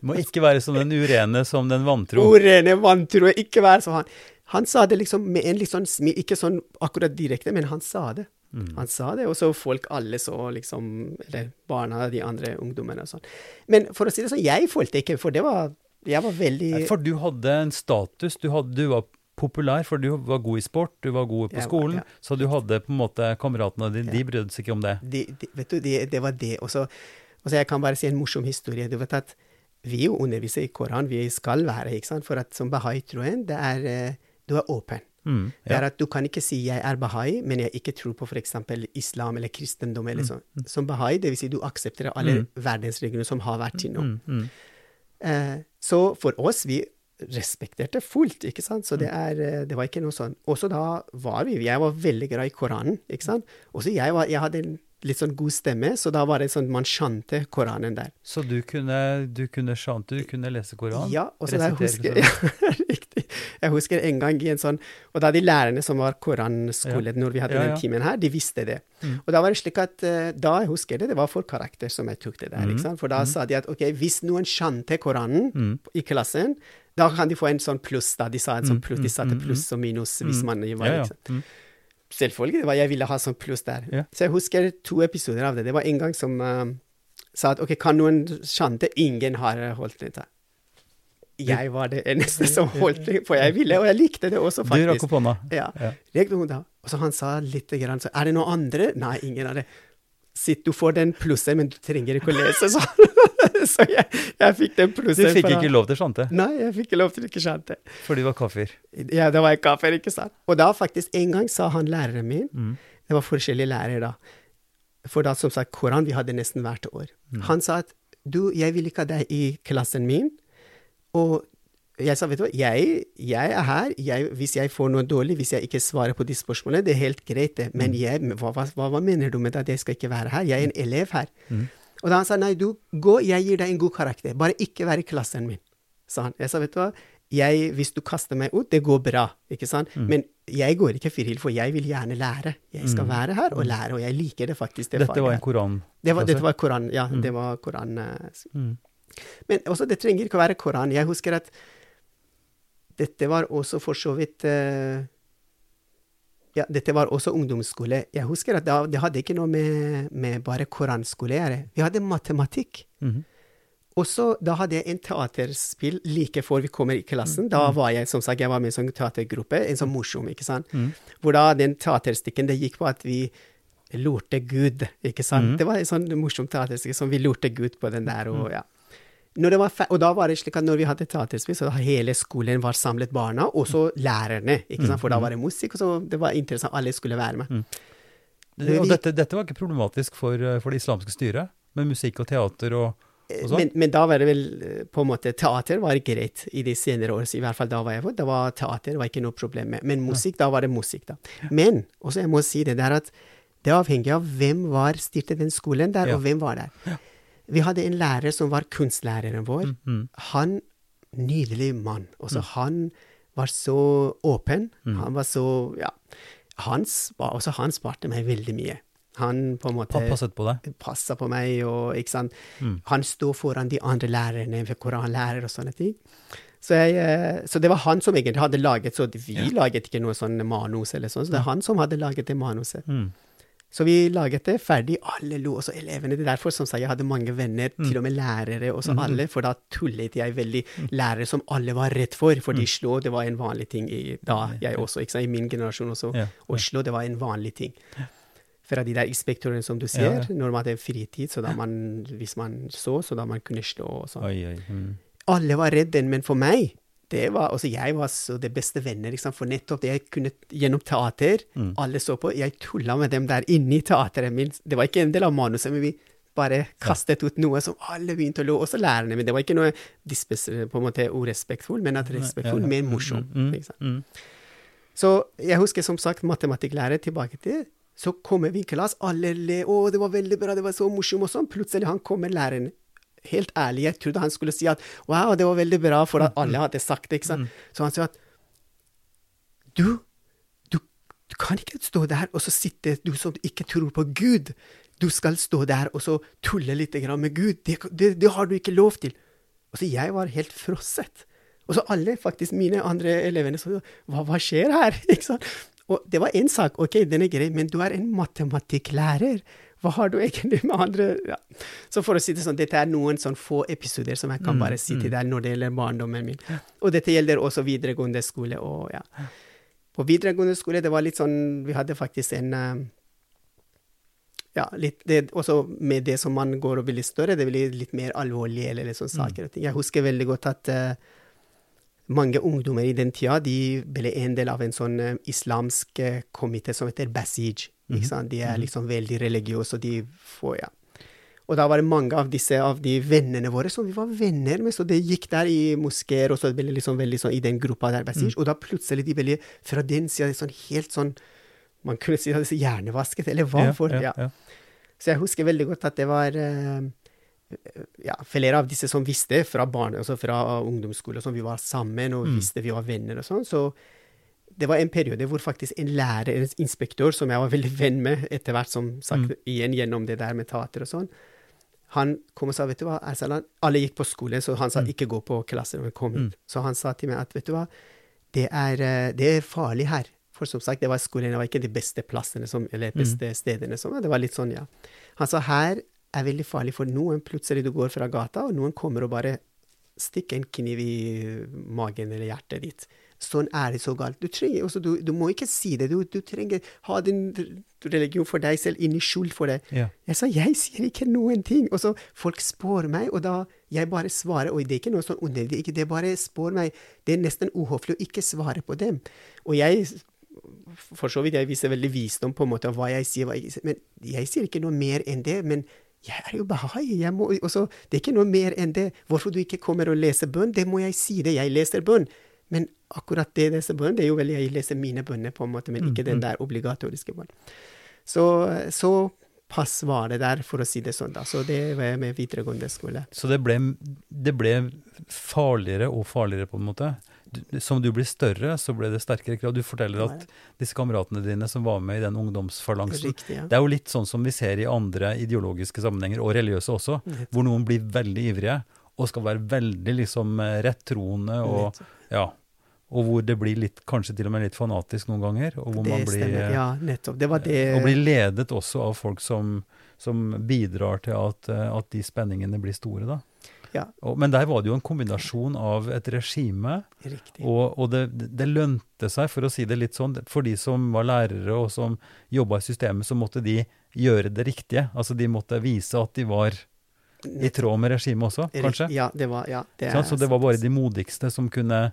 Må ikke være som den urene som den vantro. Urene, vantro, ikke være som han. Han sa det liksom med en litt sånn smil, ikke sånn akkurat direkte, men han sa det. Mm. Han sa det, og så folk alle så liksom Eller barna, de andre ungdommene og sånn. Men for å si det sånn, jeg følte ikke, for det var Jeg var veldig For du hadde en status, du, hadde, du var populær, for du var god i sport, du var god på Jeg var- skolen, ja. så du hadde på en måte kameratene dine, de brydde seg ikke om det. de, de, Vet du, det, det var det. Og så og så jeg kan bare si en morsom historie. Du vet at vi jo underviser i Koran, vi skal være, ikke sant. For at som bahai-troen, det er eh, Du er åpen. Mm, Det er at du kan ikke si 'jeg er bahai', men jeg ikke tror på f.eks. islam eller kristendom. eller sånn. Som bahai, det vil si du aksepterer alle Mm. verdensreglene som har vært til nå. Mm, mm. Eh, så for oss, vi respekterte fullt, ikke sant. Så det, Mm. er, eh, det var ikke noe sånn. Også da var vi Jeg var veldig glad i Koranen, ikke sant. Også jeg, var, jeg hadde en litt sånn god stemme, så da var det sånn man skjante Koranen der. Så du kunne, du kunne du kunne lese Koran? Ja, og så da jeg husker jeg. Jeg husker en gang i en sånn Og da de lærerne som var koranskole, når vi hadde Ja, ja. den timen her, de visste det. Mm. Og da var det slik at eh, Da jeg husker det, det var for karakter som jeg tok det der. Mm. For da sa de at ok, hvis noen skjønte Koranen Mm. i klassen, da kan de få en sånn pluss, da. De sa en sånn Mm, pluss, de satte mm, mm, pluss og minus hvis Mm. man var Ja, liksom. Mm. Selvfølgelig, det var jeg ville ha sånn pluss der. Så jeg husker to episoder av det. Det var en gang som uh, sa at ok, kan noen skjønte Ingen har holdt det. Jeg var det eneste som holdt det, for jeg ville, og jeg likte det også, faktisk. Du rakk opp hånda. Ja. Ja. Rekte hun da. Og så han sa litt grann, så er det noen andre? Nei, ingen av det. Sitt, du får den plussen, men du trenger ikke å lese, så, så jeg, jeg fikk den plussen. Du fikk fra- ikke lov til å chante, Nei, jeg fikk ikke lov til ikke skjønte. for du var kafir. Ja, da var jeg kaffer, ikke sant. Og da faktisk, en gang sa han læreren min, Mm. det var forskjellige lærere da, for da som sagt, Koran vi hadde nesten hvert år. Mm. Han sa at du, jeg vil ikke ha deg i klassen min, og jeg sa, vet du hva, jeg, jeg er her, jeg, hvis jeg får noe dårlig, hvis jeg ikke svarer på de spørsmålene, det er helt greit det, men jeg, hva, hva, hva, mener du med at jeg skal ikke være her? Jeg er en elev her. Mm. Og da han sa, nei, du, gå, jeg gir deg en god karakter, bare ikke være i klassen min, sa han. Jeg sa, vet du hva, jeg, hvis du kaster meg ut, det går bra, ikke sant? Mm. Men jeg går ikke frihill, for jeg vil gjerne lære. Jeg skal Mm. være her og lære, og jeg liker det faktisk, det Dette var en koran. Det var, dette var Koran, ja. Mm. Det var Koran. Uh, Mm. Men også, det trenger ikke å være Koran. Jeg husker at dette var også for så vidt uh, Ja, dette var også ungdomsskole. Jeg husker at da, det hadde ikke noe med, med bare koranskole å gjøre. Vi hadde matematikk. Mhm. Og så da hadde jeg en teaterspill like før vi kommer i klassen. Da var jeg som sagt, jeg var med i en sånn teatergruppe, en sånn morsom, ikke sant. Mm. Hvor da den teaterstykken det gikk på at vi lurte Gud, ikke sant. Mhm. Det var en sånn morsom teaterstykke som vi lurte Gud på den der, og ja. Og da var det slik at når vi hadde teaterspill, så hele skolen var samlet barna, og så lærerne, ikke sant. For da var det musikk, og så det var interessant, alle skulle være med. Det- Og dette, dette var ikke problematisk for, eh, for det islamske styret, med musikk og teater og og sånn? Men, men da var det vel eh, på en måte Teater var greit i de senere år, i hvert fall da var jeg på. Det var teater, var ikke noe problem med. Men musikk, da var det musikk, da. Men også jeg må si det der at det er avhengig av hvem var styrte den skolen der, Ja. og hvem var der. Vi hadde en lærer som var kunstlæreren vår. Mm, -hmm. Han Nydelig mann. Også han var så åpen. Mm. Han var så Ja. Hans, også han sparte meg veldig mye. Han på en måte Passet på deg? passa på meg, og ikke sant. Mm. Han sto foran de andre lærerne ved koranlærer og sånne ting. Så, jeg, eh, så det var han som egentlig hadde laget, så vi laget ikke noe sånn manus eller sånn, så det er han som hadde laget det manuset. Mm. Så vi laget det ferdig, alle lo, også elevene. Det er derfor som sagt, jeg hadde mange venner, til og med lærere, også alle, for da tullet jeg veldig lærere som alle var redd for, for de slå, det var en vanlig ting i, da, jeg også, ikke sant, i min generasjon også, Ja, å slå, det var en vanlig ting. Fra de der inspektørene som du ser, når man hadde fritid, så da man, hvis man så, så da man kunne slå og sånn. Mm. Alle var redde, men for meg, det var, altså jeg var så det beste venner, liksom, for nettopp det jeg kunne gjennom teater, Mm. alle så på, jeg tulla med dem der inne i teateret min, det var ikke en del av manuset, men vi bare kastet ut noe som alle begynte å lo, også lærerne, men det var ikke noe dispes, på en måte urespektfull, men at respektfull, mer Mm, morsom. mm, mm. Så jeg husker som sagt matematikklærer tilbake til, så kommer vi i klasse, alle le, å, det var veldig bra, det var så morsomt og sånn, plutselig han kommer læreren. Helt ærlig, jeg trodde han skulle si at wow, det var veldig bra, for at alle hadde sagt det, ikke sant. Så han sa at du, du, du kan ikke stå der og så sitte, du som ikke tror på Gud. Du skal stå der og så tulle litt med Gud. Det, det, det har du ikke lov til. Og så jeg var helt frosset. Og så alle faktisk mine andre elevene sa hva, hva skjer her? Ikke sant? Og det var én sak, ok, den er grei, men du er en matematikklærer. Hva har du egentlig med andre ja. Så for å si det sånn, dette er noen sånn få episoder som jeg kan bare si til deg når det gjelder barndommen min. Og dette gjelder også videregående skole. og ja. På videregående skole, det var litt sånn Vi hadde faktisk en eh, Ja, litt det, også med det som man går og blir litt større, det blir litt mer alvorlig eller litt sånne saker og ting. Jeg husker veldig godt at uh, mange ungdommer i den tida de ble en del av en sånn uh, islamsk uh, komité som heter Basij. Ikke sant? De er liksom veldig religiøse, og de får Ja. Og da var det mange av disse av de vennene våre som vi var venner med, så det gikk der i moskeer, og så ble det liksom veldig sånn i den gruppa der, Mm. og da plutselig de ble fra den sida sånn helt sånn Man kunne si at de er hjernevasket, eller hva Ja, for ja, ja. ja. Så jeg husker veldig godt at det var eh, ja, flere av disse som visste fra barne, altså fra ungdomsskole, som vi var sammen og visste vi var venner og sånn. Så det var en periode hvor faktisk en lærer, en inspektør, som jeg var veldig venn med etter hvert, som sagt, igjen gjennom det der med teater og sånn, han kom og sa, vet du hva, Ersalan, alle gikk på skole, så han sa ikke gå på klasserommet, kom hit. Så han sa til meg at, vet du hva, det er, eh, det er farlig her. For som sagt, det var skolen, det var ikke de beste plassene, som, eller beste stedene som Det var litt sånn, ja. Han sa her er veldig farlig for noen. Plutselig du går fra gata, og noen kommer og bare stikker en kniv i magen eller hjertet ditt. Sånn er det så galt. Du trenger også, du, du må ikke si det. Du, du trenger ha din religion for deg selv, inni skjul for det. Ja. Jeg sa jeg sier ikke noen ting. Og så folk spår meg, og da jeg bare svarer. Og det er ikke noe sånn underlig, det bare spår meg. Det er nesten uhøflig å ikke svare på dem. Og jeg for så vidt jeg viser veldig visdom på en måte av hva jeg sier, hva jeg, sier, men jeg sier ikke noe mer enn det. Men jeg er jo bahai. Jeg må, også, det er ikke noe mer enn det. Hvorfor du ikke kommer og leser bønn, det må jeg si det. Jeg leser bønn. Men akkurat det leser bønn, det er jo veldig jeg leser mine bønner, på en måte, men ikke den der obligatoriske bønnen. Så, så pass var det der, for å si det sånn. da. Så det var jeg med videregående skole. Så det ble, det ble farligere og farligere, på en måte. Du, som du blir større, så ble det sterkere krav. Du forteller at disse kameratene dine som var med i den ungdomsfalansen Riktig, ja. Det er jo litt sånn som vi ser i andre ideologiske sammenhenger, og religiøse også, hvor noen blir veldig ivrige og skal være veldig liksom eh, rettroende, og, ja, og hvor det blir litt, kanskje til og med litt fanatisk noen ganger. Og hvor Det man blir, stemmer. Ja, nettopp. Det var det og blir ledet også av folk som, som bidrar til at, eh, at de spenningene blir store. da. Ja, Og, men der var det jo en kombinasjon av et regime, riktig. og, og det, det lønte seg, for å si det litt sånn, for de som var lærere og som jobba i systemet, så måtte de gjøre det riktige. Altså de måtte vise at de var i tråd med regimet også, kanskje. Ja, det var, ja, det Sant? Så det var bare de modigste som kunne,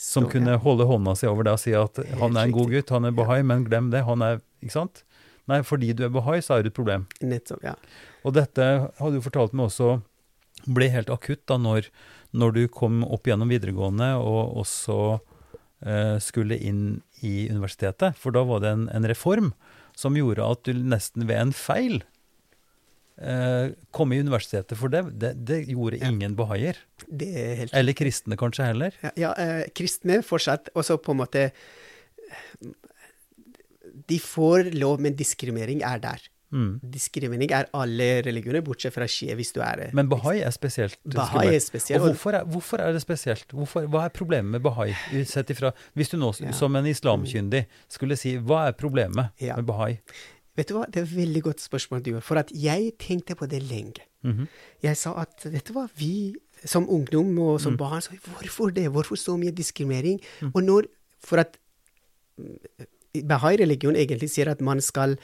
som Så, kunne holde hånda si over deg og si at han er en god gutt, han er bahai, men glem det, han er Ikke sant? Nei, fordi du er bahai, så er det et problem. Nettopp, ja. Og dette hadde du fortalt meg også ble helt akutt da når, når du kom opp gjennom videregående og også eh, skulle inn i universitetet. For da var det en, en reform som gjorde at du nesten ved en feil eh, komme i universitetet. For det, det, det gjorde ingen bahaier. Er helt Eller kristne kanskje heller. Ja, ja eh, kristne fortsatt Og så på en måte De får lov, men diskriminering er der. Mm. Diskriminering er alle religioner, bortsett fra shia, hvis du er Men bahai er spesielt Bahai er spesielt. Og hvorfor er, hvorfor er det spesielt? Hvorfor, hva er problemet med bahai? Sett ifra, hvis du nå Ja. som en islamkyndig skulle si hva er problemet Ja. med bahai? Vet du hva, det er et veldig godt spørsmål du gjør, for at jeg tenkte på det lenge. Mhm. Jeg sa at vet du hva, vi som ungdom og Mm. som barn, så hvorfor det? Hvorfor så mye diskriminering? Og når For at mm, Bahai-religion egentlig sier at man skal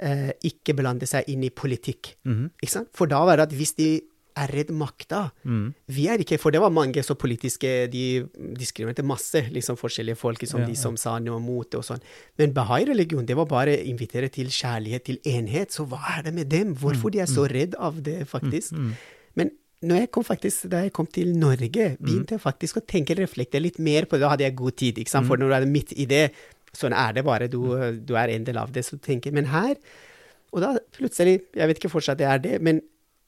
eh, ikke blande seg inn i politikk. Mhm. Ikke sant? For da var det at hvis de er redd makta Mm. Vi er ikke For det var mange så politiske De diskriminerte masse liksom forskjellige folk, liksom Ja, de ja. som sa noe mot det og sånn. Men bahai-religion, det var bare invitere til kjærlighet, til enhet. Så hva er det med dem? Hvorfor de er så redd av det, faktisk? Mm. Men når jeg kom faktisk, da jeg kom til Norge, begynte jeg faktisk å tenke reflektere litt mer på det. Da hadde jeg god tid, ikke sant? for når du er midt i det, sånn er det bare. Du, du er en del av det. Så tenker jeg, Men her Og da plutselig Jeg vet ikke fortsatt det er det, men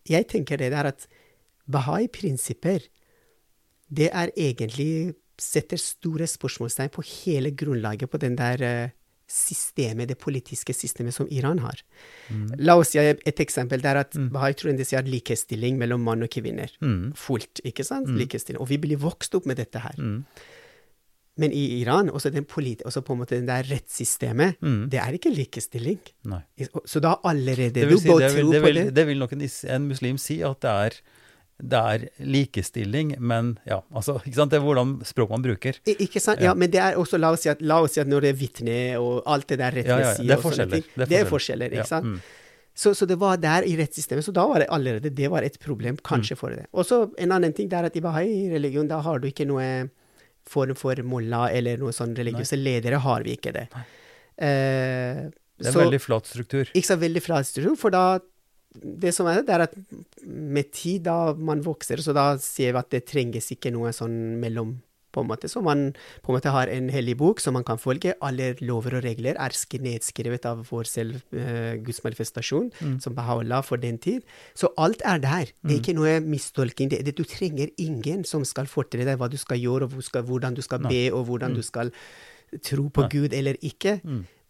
jeg tenker det der at Bahai-prinsipper, det er egentlig setter store spørsmålstegn på hele grunnlaget på den der eh, systemet, det politiske systemet som Iran har. La oss si et eksempel. Det er at Bahai-troende sier likestilling mellom mann og kvinner. Mm. Fullt, ikke sant? Likestilling. Og vi blir vokst opp med dette her. Mm. Men i Iran, også, den også på en måte den der rettssystemet, Mm. det er ikke likestilling. Nei. Så da allerede Det Du vil, si, det, vil, det, på vil, det. det vil nok en, en muslim si at det er, det er likestilling, men ja, altså, ikke sant? Det er hvordan språk man bruker. I- Ikke sant? Ja. Ja, men det er også, la oss si at, la oss si at når det er vitne og alt det der Ja, ja, ja. Det er forskjeller. er det er forskjeller. forskjeller, ikke sant? mm. Så, så det var der i rettssystemet, så da var det allerede det var et problem, kanskje Mm. for det. Og så en annen ting det er at i bahai-religion, da har du ikke noe form for mullah eller noen sånn religiøse ledere, har vi ikke det. Eh, Det er så- en veldig flat struktur. ikke så veldig flat struktur, for da det som er det, det er at med tid da man vokser, så da ser vi at det trenges ikke noe sånn mellom på en måte, Så man på en måte har en hellig bok som man kan følge. Alle lover og regler er sk- nedskrevet av vår selv uh, manifestasjon, som Baha'u'llah for den tid. Så alt er der. Det er ikke noe mistolking. Det, det, du trenger ingen som skal fortelle deg hva du skal gjøre, og hvor skal, hvordan du skal be, og hvordan du skal tro på Gud eller ikke.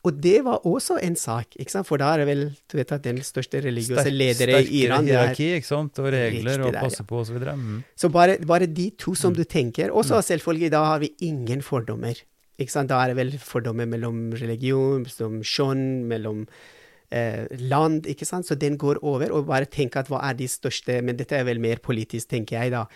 Og det var også en sak, ikke sant? for da er det vel du vet at den største religiøse Sterk- ledere i Iran er, hierarki, ikke sant? Og regler og passe ja. på osv. Mm. Så bare, bare de to som du tenker. Og så selvfølgelig, da har vi ingen fordommer. Ikke sant? Da er det vel fordommer mellom religion, som skjønn, mellom eh, land, ikke sant. Så den går over. Og bare tenk at hva er de største Men dette er vel mer politisk, tenker jeg, da.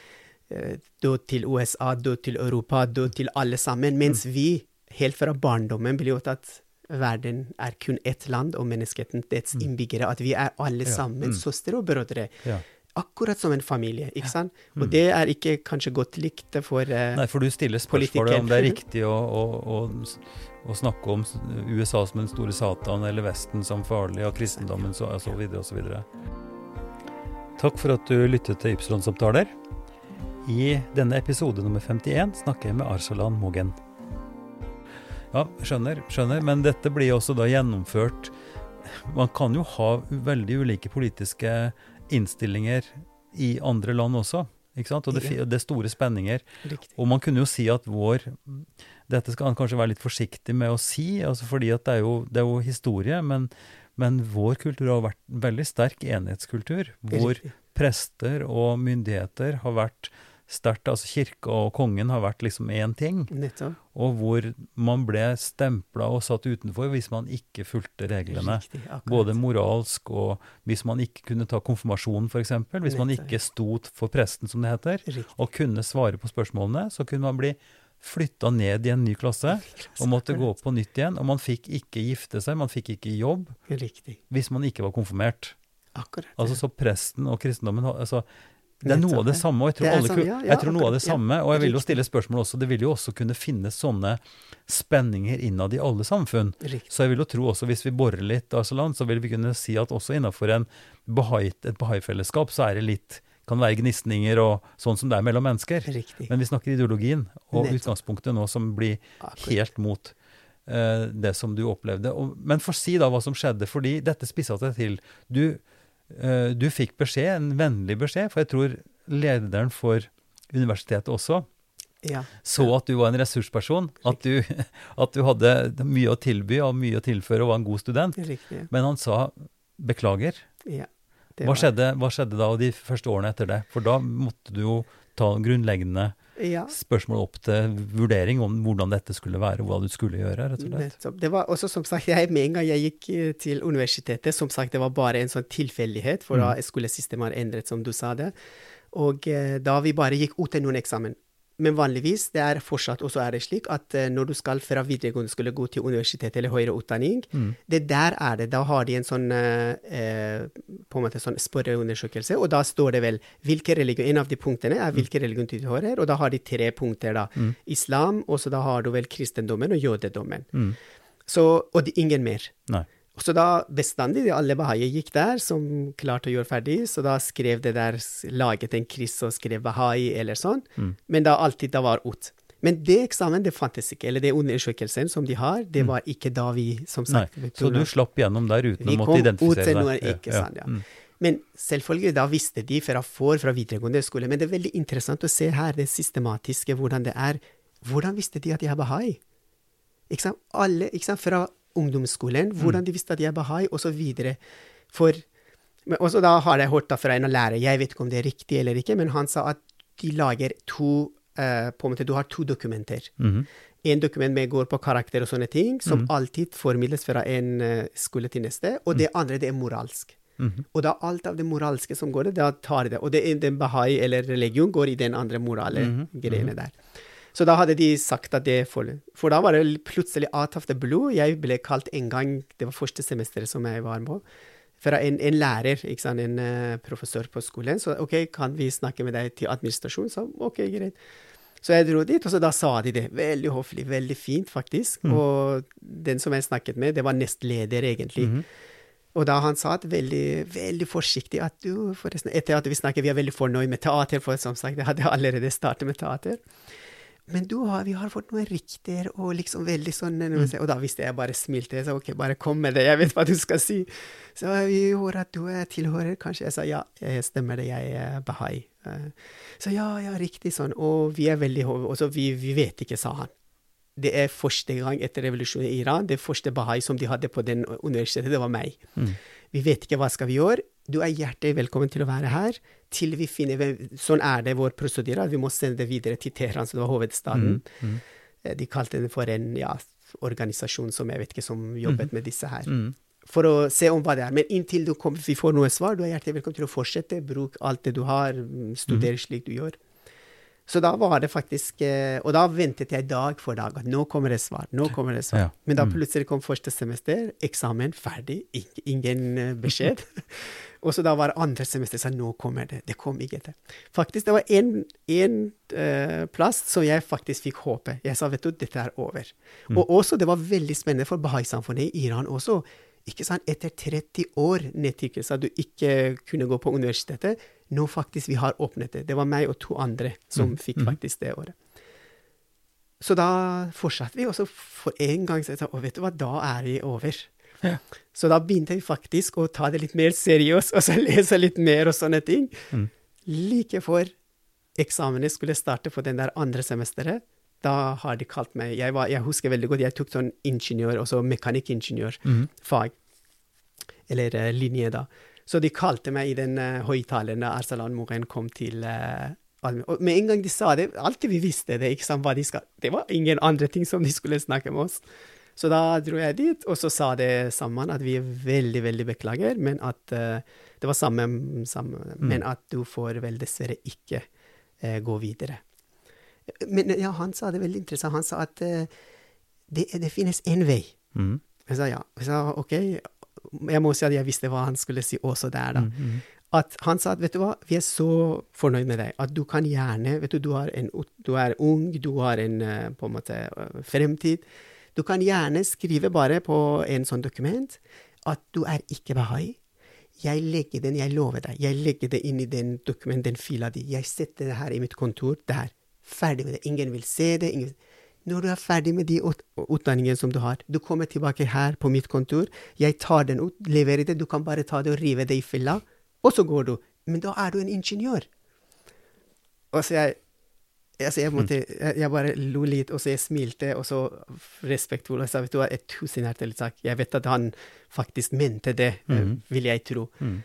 Eh, død til USA, da til Europa, da til alle sammen. Mens vi, helt fra barndommen, blir jo at verden er kun ett land, og menneskeheten dets innbyggere. At vi er alle Ja, sammen mm. søstre og brødre. Ja. Akkurat som en familie, ikke sant? Og det er ikke kanskje godt likt for uh, Nei, for du stiller spørsmålet om det er riktig å, å, å, å snakke om USA som den store satan, eller Vesten som farlig, og kristendommen så, og så videre og så videre. Takk for at du lyttet til Ypsilon-samtaler. I denne episode nummer 51 snakker jeg med Arsalan Mogen. Ja, skjønner, skjønner, men dette blir også da gjennomført Man kan jo ha veldig ulike politiske innstillinger i andre land også, ikke sant? Og det, det er store spenninger. Riktig. Og man kunne jo si at vår Dette skal han kanskje være litt forsiktig med å si, altså fordi at det er jo, det er jo historie, men, men vår kultur har vært veldig sterk enhetskultur, hvor Riktig. prester og myndigheter har vært sterkt, altså kirke og kongen har vært liksom én ting, Nettopp. og hvor man ble stempla og satt utenfor hvis man ikke fulgte reglene. Riktig. Både moralsk og hvis man ikke kunne ta konfirmasjonen, f.eks. Hvis man ikke sto for presten, som det heter, Riktig. og kunne svare på spørsmålene, så kunne man bli flytta ned i en ny klasse og måtte gå på nytt igjen. Og man fikk ikke gifte seg, man fikk ikke jobb Riktig. hvis man ikke var konfirmert. Akkurat. Altså Så presten og kristendommen altså, Det er noe av det samme. og jeg tror, alle, sånn, ja, ja, jeg tror noe av det samme, og jeg vil jo stille spørsmål også, det vil jo også kunne finnes sånne spenninger innad i alle samfunn. Riktig. Så jeg vil jo tro også, hvis vi borer litt, Arsalan, så vil vi kunne si at også bahai, et bahai-fellesskap, så er det litt kan være gnisninger og sånn som det er mellom mennesker. Riktig. Men vi snakker ideologien og Nettopp. utgangspunktet nå som blir Akkurat. helt mot uh, det som du opplevde. Og, men få si da hva som skjedde, fordi dette spissa seg til. Du, du fikk beskjed, en vennlig beskjed, for jeg tror lederen for universitetet også Ja. så at du var en ressursperson, at du, at du hadde mye å tilby og mye å tilføre og var en god student. Riktig. Men han sa beklager. Ja. Hva skjedde, hva skjedde da de første årene etter det? For da måtte du jo ta grunnleggende Ja. spørsmål opp til vurdering om hvordan dette skulle være, og hva du skulle gjøre, rett og slett. Nettopp. Det var også som sagt, jeg, Med en gang jeg gikk eh, til universitetet, som sagt, det var bare en sånn tilfeldighet, for Mm. da skolesystemet har endret, som du sa det. Og eh, da vi bare gikk ut til noen eksamen. Men vanligvis, det er fortsatt også er det slik at eh, når du skal fra videregående skulle gå til universitet eller høyere utdanning, Mm. det der er det. Da har de en sånn eh, eh, på en måte sånn spørreundersøkelse, og da står det vel hvilke religion En av de punktene er hvilken religion du tilhører, og da har de tre punkter, da. Mm. Islam, og så da har du vel kristendommen og jødedommen. Mm. Så, og det, ingen mer. Nei. Så da bestandig, alle bahaier gikk der, som klarte å gjøre ferdig, så da skrev det der, laget en kryss og skrev bahai eller sånn, Mm. men da alltid det var ut. Men det eksamen, det fantes ikke, eller det undersøkelsen som de har, det var ikke da vi, som sagt Nei. Så du slapp gjennom der uten å måtte kom ut identifisere til deg? noe, ikke sant, ja. Mm. Men selvfølgelig, da visste de fra for, fra videregående skole. Men det er veldig interessant å se her det systematiske, hvordan det er. Hvordan visste de at jeg er bahai? Ikke sant? Alle, ikke sant? Fra ungdomsskolen, hvordan de visste at jeg er bahai, og så videre. For men også da har jeg hørt fra en av lærere, jeg vet ikke om det er riktig eller ikke, men han sa at de lager to uh, på en måte, Du har to dokumenter. Mhm. En dokument med går på karakter og sånne ting, som alltid formidles fra en uh, skole til neste, og det andre det er moralsk. Mhm. Og da alt av det moralske som går der, da tar det. Og det, den bahai eller religion går i den andre morale greiene der. Så da hadde de sagt at det for, for da var det plutselig out of the blue. Jeg ble kalt en gang, det var første semesteret som jeg var med, fra en, en lærer, en eh, professor på skolen. Så OK, kan vi snakke med deg til administrasjon? Så OK, greit. Så jeg dro dit, og så da sa de det. Veldig høflig, veldig fint, faktisk. Og den som jeg snakket med, det var nestleder, egentlig. Og da han sa at veldig, veldig forsiktig at du, forresten, etter at vi snakket, vi er veldig fornøyd med teater, for som sagt, jeg hadde allerede startet med teater. Men du har, vi har fått noen rykter, og liksom veldig sånn Og da visste jeg bare smilte. Jeg sa OK, bare kom med det, jeg vet hva du skal si. Så vi hører at du er tilhører, kanskje? Jeg sa ja, jeg stemmer det, jeg er bahai. Eh, Så ja, ja, riktig sånn. Og vi er veldig Og så vi, vi vet ikke, sa han. Det er første gang etter revolusjonen i Iran, det første bahai som de hadde på den universitetet, det var meg. Vi vet ikke hva skal vi gjøre. Du er hjertelig velkommen til å være her til vi finner Sånn er det vår prosedyre. Vi må sende det videre til Teheran, som det var hovedstaden. Eh, De kalte den for en ja, organisasjon som jeg vet ikke, som jobbet med disse her. Mm. For å se om hva det er. Men inntil du kommer, vi får noe svar, du er hjertelig velkommen til å fortsette. Bruk alt det du har, mm, studere slik du gjør. Så da var det faktisk eh, Og da ventet jeg dag for dag at nå kommer det svar. nå kommer det svar. Ja. Men da plutselig kom første semester, eksamen ferdig, ingen eh, beskjed. og så da var andre semester så nå kommer det. Det kom ikke til. Faktisk, det var én uh, plass som jeg faktisk fikk håpe. Jeg sa vet du, dette er over. Og også, det var veldig spennende for Bahai-samfunnet i Iran også. Ikke sant, Etter 30 år nedtrykkelse, at du ikke kunne gå på universitetet, nå faktisk vi har åpnet det. Det var meg og to andre som fikk faktisk det året. Så da fortsatte vi, og så for en gang så jeg sa å, vet du hva, da er det over. Ja. Så da begynte vi faktisk å ta det litt mer seriøst, og så lese litt mer og sånne ting. Like før eksamene skulle starte på den der andre semesteret, da har de kalt meg Jeg, var, jeg husker veldig godt, jeg tok sånn ingeniør, også mekanikkingeniørfag. Eller eh, linje, da. Så de kalte meg i den uh, høyttaleren da Arsalan Moren kom til uh, Og med en gang de sa det, alltid vi visste det, ikke sant, hva de skal Det var ingen andre ting som de skulle snakke med oss. Så da dro jeg dit, og så sa det sammen at vi er veldig, veldig beklager, men at uh, Det var samme, samme men at du får vel dessverre ikke uh, gå videre. Men ja, han sa det veldig interessant. Han sa at uh, det, det finnes én vei. Mm. Jeg sa ja. Jeg sa OK. Jeg må si at jeg visste hva han skulle si også der, da. At han sa at vet du hva, vi er så fornøyd med deg at du kan gjerne Vet du, du, har en, du er ung, du har en på en måte fremtid. Du kan gjerne skrive bare på en sånn dokument at du er ikke bahai. Jeg legger den, jeg lover deg, jeg legger det inn i den dokumenten, den fila di. Jeg setter det her i mitt kontor. Der. Ferdig med det. Ingen vil se det. Ingen... Når du er ferdig med de utdanningene som du har, du kommer tilbake her på mitt kontor, jeg tar den ut, leverer det, du kan bare ta det og rive det i filla, og så går du. Men da er du en ingeniør. Og så jeg altså jeg, måtte, jeg, jeg, bare lo litt, og så jeg smilte, og så respektfullt og sa vet du hva, et tusen hjertelig takk. Jeg vet at han faktisk mente det, mm. vil jeg tro. Mm.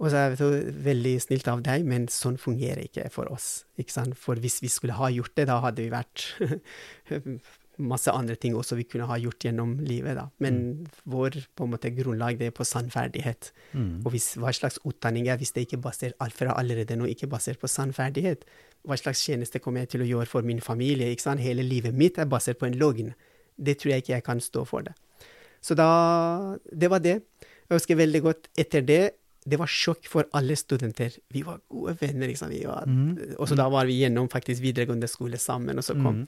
Og så er det veldig snilt av deg, men sånn fungerer ikke for oss. ikke sant? For hvis vi skulle ha gjort det, da hadde vi vært masse andre ting også vi kunne ha gjort gjennom livet. da. Men mm. vår på en måte grunnlag det er på sannferdighet. Mm. Og hvis, hva slags utdanning er hvis det ikke er basert alt fra allerede nå ikke basert på sannferdighet? Hva slags tjeneste kommer jeg til å gjøre for min familie? ikke sant? Hele livet mitt er basert på en løgn. Det tror jeg ikke jeg kan stå for det. Så da Det var det. Jeg husker veldig godt etter det. Det var sjokk for alle studenter. Vi var gode venner. liksom. Vi var, mm. Og så da var vi gjennom faktisk videregående skole sammen, og så kom mm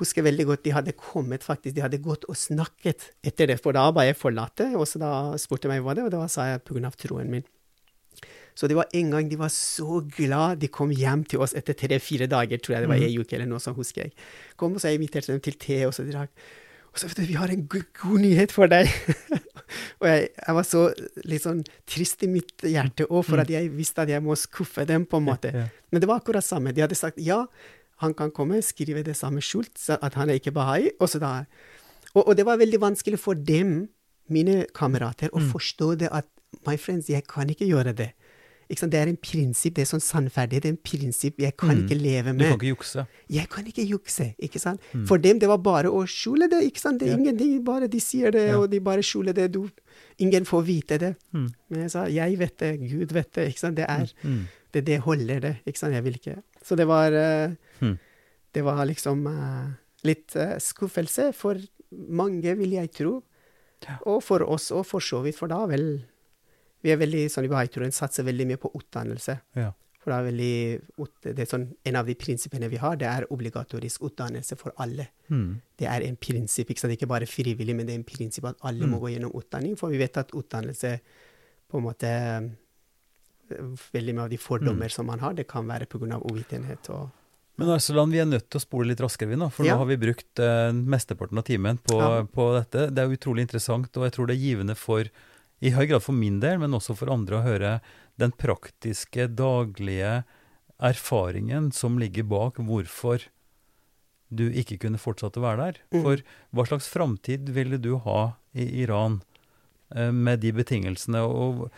husker veldig godt de hadde kommet, faktisk. De hadde gått og snakket etter det, for da var jeg forlate, og så da spurte meg hva det var, og da sa jeg av troen min. Så det var en gang de var så glad de kom hjem til oss etter tre-fire dager, tror jeg det var ei uke eller noe sånt, husker jeg. Kom og så jeg inviterte dem til te, og så drakk. Og så vet du, vi har en god, nyhet for deg. og jeg, jeg, var så litt sånn trist i mitt hjerte òg, for at jeg visste at jeg må skuffe dem, på en måte. Men det var akkurat samme. De hadde sagt ja, han kan komme, skrive det samme skjult, at han er ikke bahai. Og, så da, og, og, det var veldig vanskelig for dem, mine kamerater, å mm. forstå det at My friends, jeg kan ikke gjøre det. Ikke det er en prinsipp, det er sånn sannferdighet, det er en prinsipp jeg kan mm. ikke leve med. Du kan ikke jukse? Jeg kan ikke jukse. ikke sant? Mm. For dem det var bare å skjule det. ikke sant? Det er ja. ingenting, bare de sier det, ja. og de bare skjuler det. Du, ingen får vite det. Mm. Men jeg sa jeg vet det, Gud vet det. ikke sant? Det er mm. Mm. det, det holder, det. ikke sant? Jeg vil ikke Så det var uh. Det var liksom uh, litt uh, skuffelse for mange, vil jeg tro. Ja. Og for oss òg, for så vidt. For da vel Vi er veldig sånn i Bahai-troen satser veldig mye på utdannelse. Ja. For det er veldig, det er sånn, En av de prinsippene vi har, det er obligatorisk utdannelse for alle. Mm. Det er en prinsipp, ikke, sant? ikke bare frivillig, men det er en prinsipp at alle mm. må gå gjennom utdanning. For vi vet at utdannelse på en måte Veldig mye av de fordommer mm. som man har, det kan være pga. uvitenhet. og men Arsalan, vi er nødt til å spole litt raskere, vi nå, for ja. nå har vi brukt eh, mesteparten av timen på, ja. på, dette. Det er utrolig interessant, og jeg tror det er givende for, i høy grad for min del, men også for andre, å høre den praktiske, daglige erfaringen som ligger bak hvorfor du ikke kunne fortsatt å være der. Mm. For hva slags framtid ville du ha i Iran? Eh, med de betingelsene. og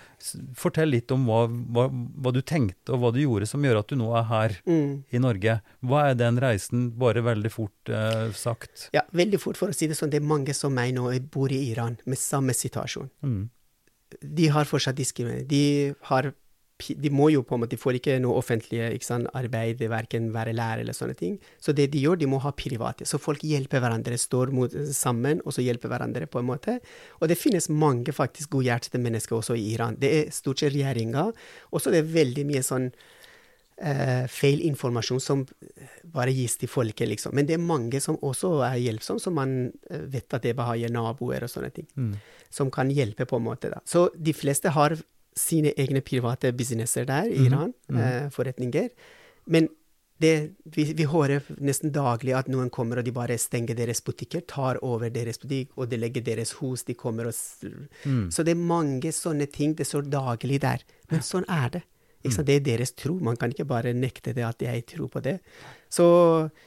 Fortell litt om hva, hva, hva, du tenkte og hva du gjorde som gjør at du nå er her mm. i Norge. Hva er den reisen, bare veldig fort eh, sagt? Ja, veldig fort for å si det sånn. Det er mange som meg nå bor i Iran med samme situasjon. Mm. De har fortsatt diskriminering. De har de må jo på en måte, de får ikke noe offentlig arbeid, verken være lærer eller sånne ting. Så det de gjør, de må ha private. Så folk hjelper hverandre, står mot, sammen, og så hjelper hverandre på en måte. Og det finnes mange faktisk godhjertede mennesker også i Iran. Det er stort sett regjeringa. Og så er det veldig mye sånn eh, feil informasjon som bare gis til folket, liksom. Men det er mange som også er hjelpsomme, som man eh, vet at det har naboer og sånne ting. Mm. Som kan hjelpe, på en måte. da. Så de fleste har sine egne private businesser der i mhm. Iran, mm Mm. Eh, forretninger. Men det, vi, vi, hører nesten daglig at noen kommer og de bare stenger deres butikker, tar over deres butikk, og de legger deres hus, de kommer og mm. Så det er mange sånne ting. Det står daglig der. Men sånn er det. Mm. Det er deres tro. Man kan ikke bare nekte det at jeg tror på det. Så,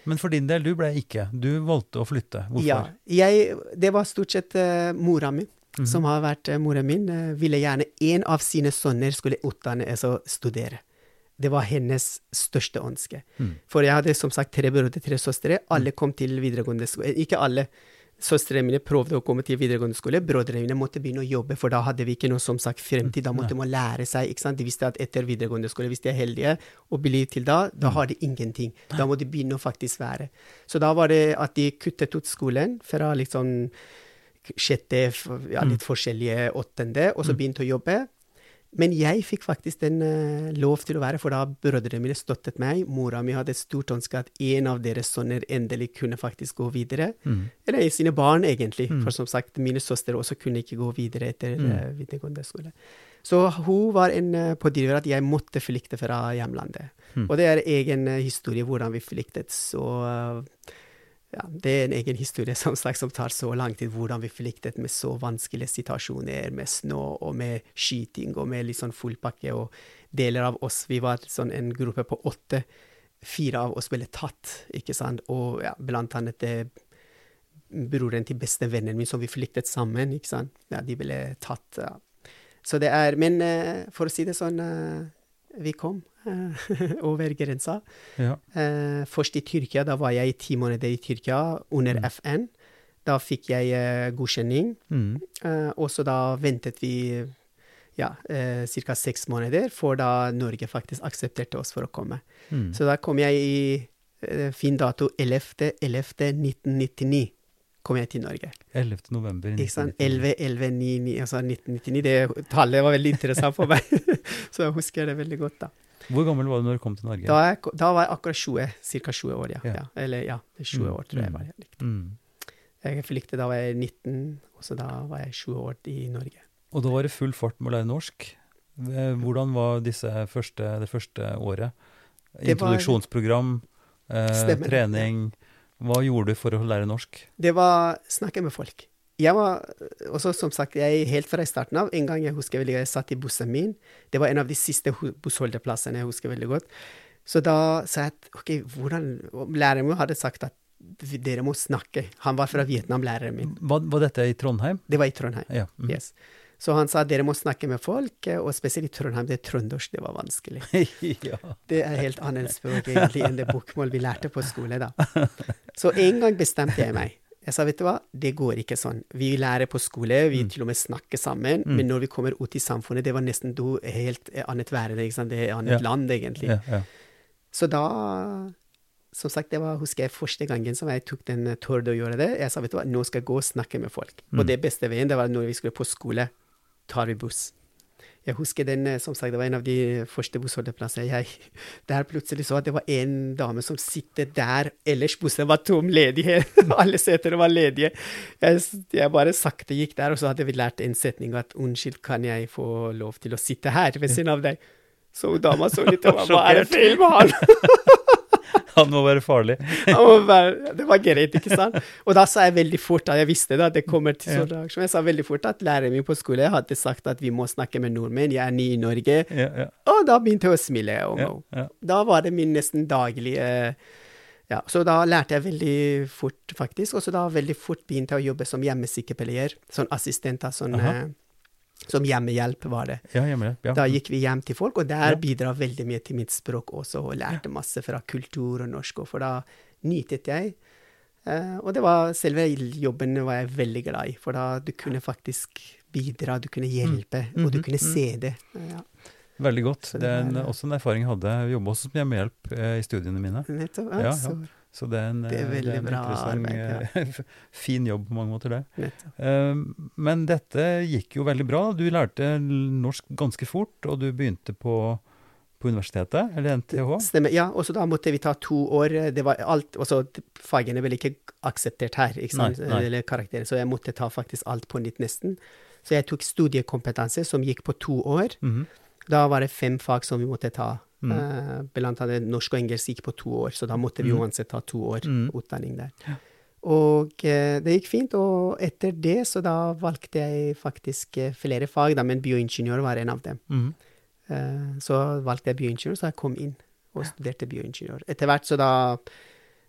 Men for din del, du ble ikke. Du valgte å flytte. Hvorfor? Ja, jeg, det var stort sett uh, mora mi -hmm. som har vært uh, moren min, uh, ville gjerne en av sine sønner skulle utdanne, altså studere. Det var hennes største ønske. Mm. For jeg hadde som sagt tre brødre, tre søstre. Alle mm. kom til videregående skole. Eh, ikke alle. Søstrene mine prøvde å komme til videregående skole. Brødrene mine måtte begynne å jobbe, for da hadde vi ikke noe som sagt fremtid. Da måtte man lære seg. ikke sant? De visste at etter videregående skole, hvis de er heldige og blir til da, da mm. har de ingenting. Da må de begynne å faktisk være. Så da var det at de kuttet ut skolen fra liksom sjette, ja, litt mm. forskjellige åttende, og så mm. begynte å jobbe. Men jeg fikk faktisk den uh, lov til å være, for da brødrene mine støttet meg. Mora mi hadde et stort ønske at en av deres sønner endelig kunne faktisk gå videre. Mm. Eller sine barn, egentlig. Mm. For som sagt, mine søstre også kunne ikke gå videre etter Mm. uh, videregående skole. Så hun var en uh, pådriver at jeg måtte flykte fra hjemlandet. Mm. Og det er egen historie hvordan vi flyktet. Så ja, det er en egen historie som sagt som tar så lang tid, hvordan vi flyktet med så vanskelige situasjoner, med snø og med skyting og med litt sånn fullpakke. Og deler av oss, vi var sånn en gruppe på åtte. Fire av oss ble tatt, ikke sant. Og ja, blant annet det, broren til bestevennen min som vi flyktet sammen, ikke sant. Ja, de ble tatt. Ja. Så det er Men eh, for å si det sånn, eh, vi kom eh, over grensa. Ja. Eh, først i Tyrkia, da var jeg i ti måneder i Tyrkia under Mm. FN. Da fikk jeg eh, godkjenning, Mm. eh, og så da ventet vi ja, eh, ca. seks måneder, for da Norge faktisk aksepterte oss for å komme. Mm. Så da kom jeg i eh, fin dato 11.11.1999 kom jeg til Norge. 11. november Ikke sant? 1999. 11, 11, 9, 9, altså 1999. Det tallet var veldig interessant for meg, så jeg husker det veldig godt. da. Hvor gammel var du når du kom til Norge? Da, jeg, da var jeg akkurat 20, ca. 20 år, ja. Ja. ja. Eller ja, 20 Mm, år tror jeg var. jeg riktig. Mm. Jeg flyktet da var jeg 19, og så da var jeg 20 år i Norge. Og da var det full fart med å lære norsk. Eh, Hvordan var første, det første året? Introduksjonsprogram, eh, trening. Hva gjorde du for å lære norsk? Det var snakke med folk. Jeg var også, som sagt, jeg helt fra starten av En gang jeg husker veldig godt, jeg satt i bussen min. Det var en av de siste bussholdeplassene jeg husker veldig godt. Så da sa jeg at OK, hvordan Læreren min hadde sagt at dere må snakke. Han var fra Vietnam, læreren min. Var, var dette i Trondheim? Det var i Trondheim. Ja. Mm. Yes. Så han sa dere må snakke med folk, eh, og spesielt i Trondheim, det er trøndersk, det var vanskelig. ja. Det er helt annet språk egentlig enn det bokmål vi lærte på skole, da. Så en gang bestemte jeg meg. Jeg sa, vet du hva, det går ikke sånn. Vi lærer på skole, vi Mm. til og med snakker sammen, Mm. men når vi kommer ut i samfunnet, det var nesten do helt annet verden, ikke sant. Det er et annet Ja. land, egentlig. ja, ja. Så da Som sagt, det var, husker jeg første gangen som jeg tok den torde å gjøre det. Jeg sa, vet du hva, nå skal jeg gå og snakke med folk. Mm. Og det beste veien, det var når vi skulle på skole, tar vi buss. Jeg husker den, eh, som sagt, det var en av de første bussholdeplassene jeg Der plutselig så at det var en dame som sitter der, ellers bussen var tom, ledige. Alle setene var ledige. Jeg, jeg bare sakte gikk der, og så hadde vi lært en setning at unnskyld, kan jeg få lov til å sitte her ved siden av deg? Så dama så litt og hva er det feil med han? Han må være farlig. Han må være- Det var greit, ikke sant? Og da sa jeg veldig fort at jeg visste da, at det kommer til sånn reaksjon. Jeg sa veldig fort at læreren min på skole hadde sagt at vi må snakke med nordmenn, jeg er ny i Norge. Ja, ja, Og da begynte jeg å smile. Og, ja, ja. Da var det min nesten daglige ja, Så da lærte jeg veldig fort, faktisk. Og så da veldig fort begynte jeg å jobbe som hjemmesykepleier. Sånn assistent, av sånn Som hjemmehjelp var det. ja hjemmehjelp. Ja. Da gikk vi hjem til folk, og der Ja. bidra veldig mye til mitt språk også, og lærte masse fra kultur og norsk, og for da nytet jeg. Uh, og det var selve jobben var jeg veldig glad i, for da du kunne faktisk bidra, du kunne hjelpe, og du Mhm, kunne mhm. se det. Ja, Veldig godt. Det er en, også en erfaring jeg hadde. Jobba også som hjemmehjelp eh, i studiene mine. nettopp. Ja, Ja, ja. Så, det er en, Det er det er en bra interessant, arbeid, ja. fin jobb på mange måter, det. Eh, Men dette gikk jo veldig bra. Du lærte norsk ganske fort, og du begynte på, på universitetet, eller NTH. Stemmer. Ja, og så da måtte vi ta to år. Det var alt, også Fagene ble ikke akseptert her, ikke sant? Nei, nei. eller karakterer, så jeg måtte ta faktisk alt på nytt nesten. Så jeg tok studiekompetanse, som gikk på to år. Mhm. Da var det fem fag som vi måtte ta. Mm. Eh, blant annet norsk og engelsk gikk på to år, så da måtte vi Mm. uansett ta to år Mm. utdanning der. Og eh, det gikk fint, og etter det så da valgte jeg faktisk eh, flere fag, da, men bioingeniør var en av dem. Mm. Eh, så valgte jeg bioingeniør, så jeg kom inn og studerte bioingeniør. Etter hvert så da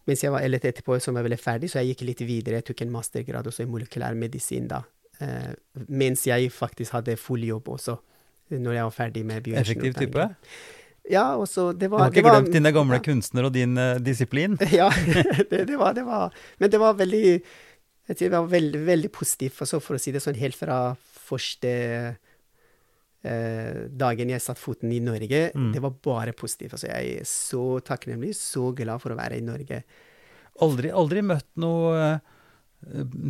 mens jeg var, litt etterpå som jeg ble ferdig, så jeg gikk litt videre. Jeg tok en mastergrad også i molekylær medisin da. Eh, mens jeg faktisk hadde full jobb også, når jeg var ferdig med Effektiv type. Ja, og så det Du har ikke var- glemt dine gamle ja. kunstnere og din uh, disiplin? Ja, det, det, var, det var Men det var veldig jeg tror det var veldig, veldig positivt, altså for å si det sånn, helt fra første eh, dagen jeg satte foten i Norge. Mm. Det var bare positivt. Altså, jeg er så takknemlig, så glad for å være i Norge. Aldri, aldri møtt noe eh,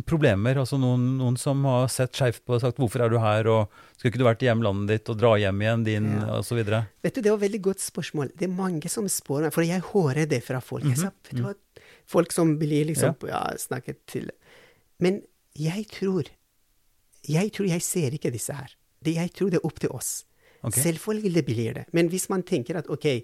problemer? Altså noen, noen som har sett skeivt på og sagt 'hvorfor er du her', og 'skulle ikke du vært i hjemlandet ditt og dra hjem igjen din', Ja. videre? Vet du, Det var et veldig godt spørsmål. Det er mange som spør meg, for jeg hører det fra folk. Jeg sa, Mhm. vet du hva, Folk som blir liksom ja. snakket til Men jeg tror Jeg tror jeg ser ikke disse her. Det, jeg tror det er opp til oss. Okay. Selvfølgelig blir det. Men hvis man tenker at OK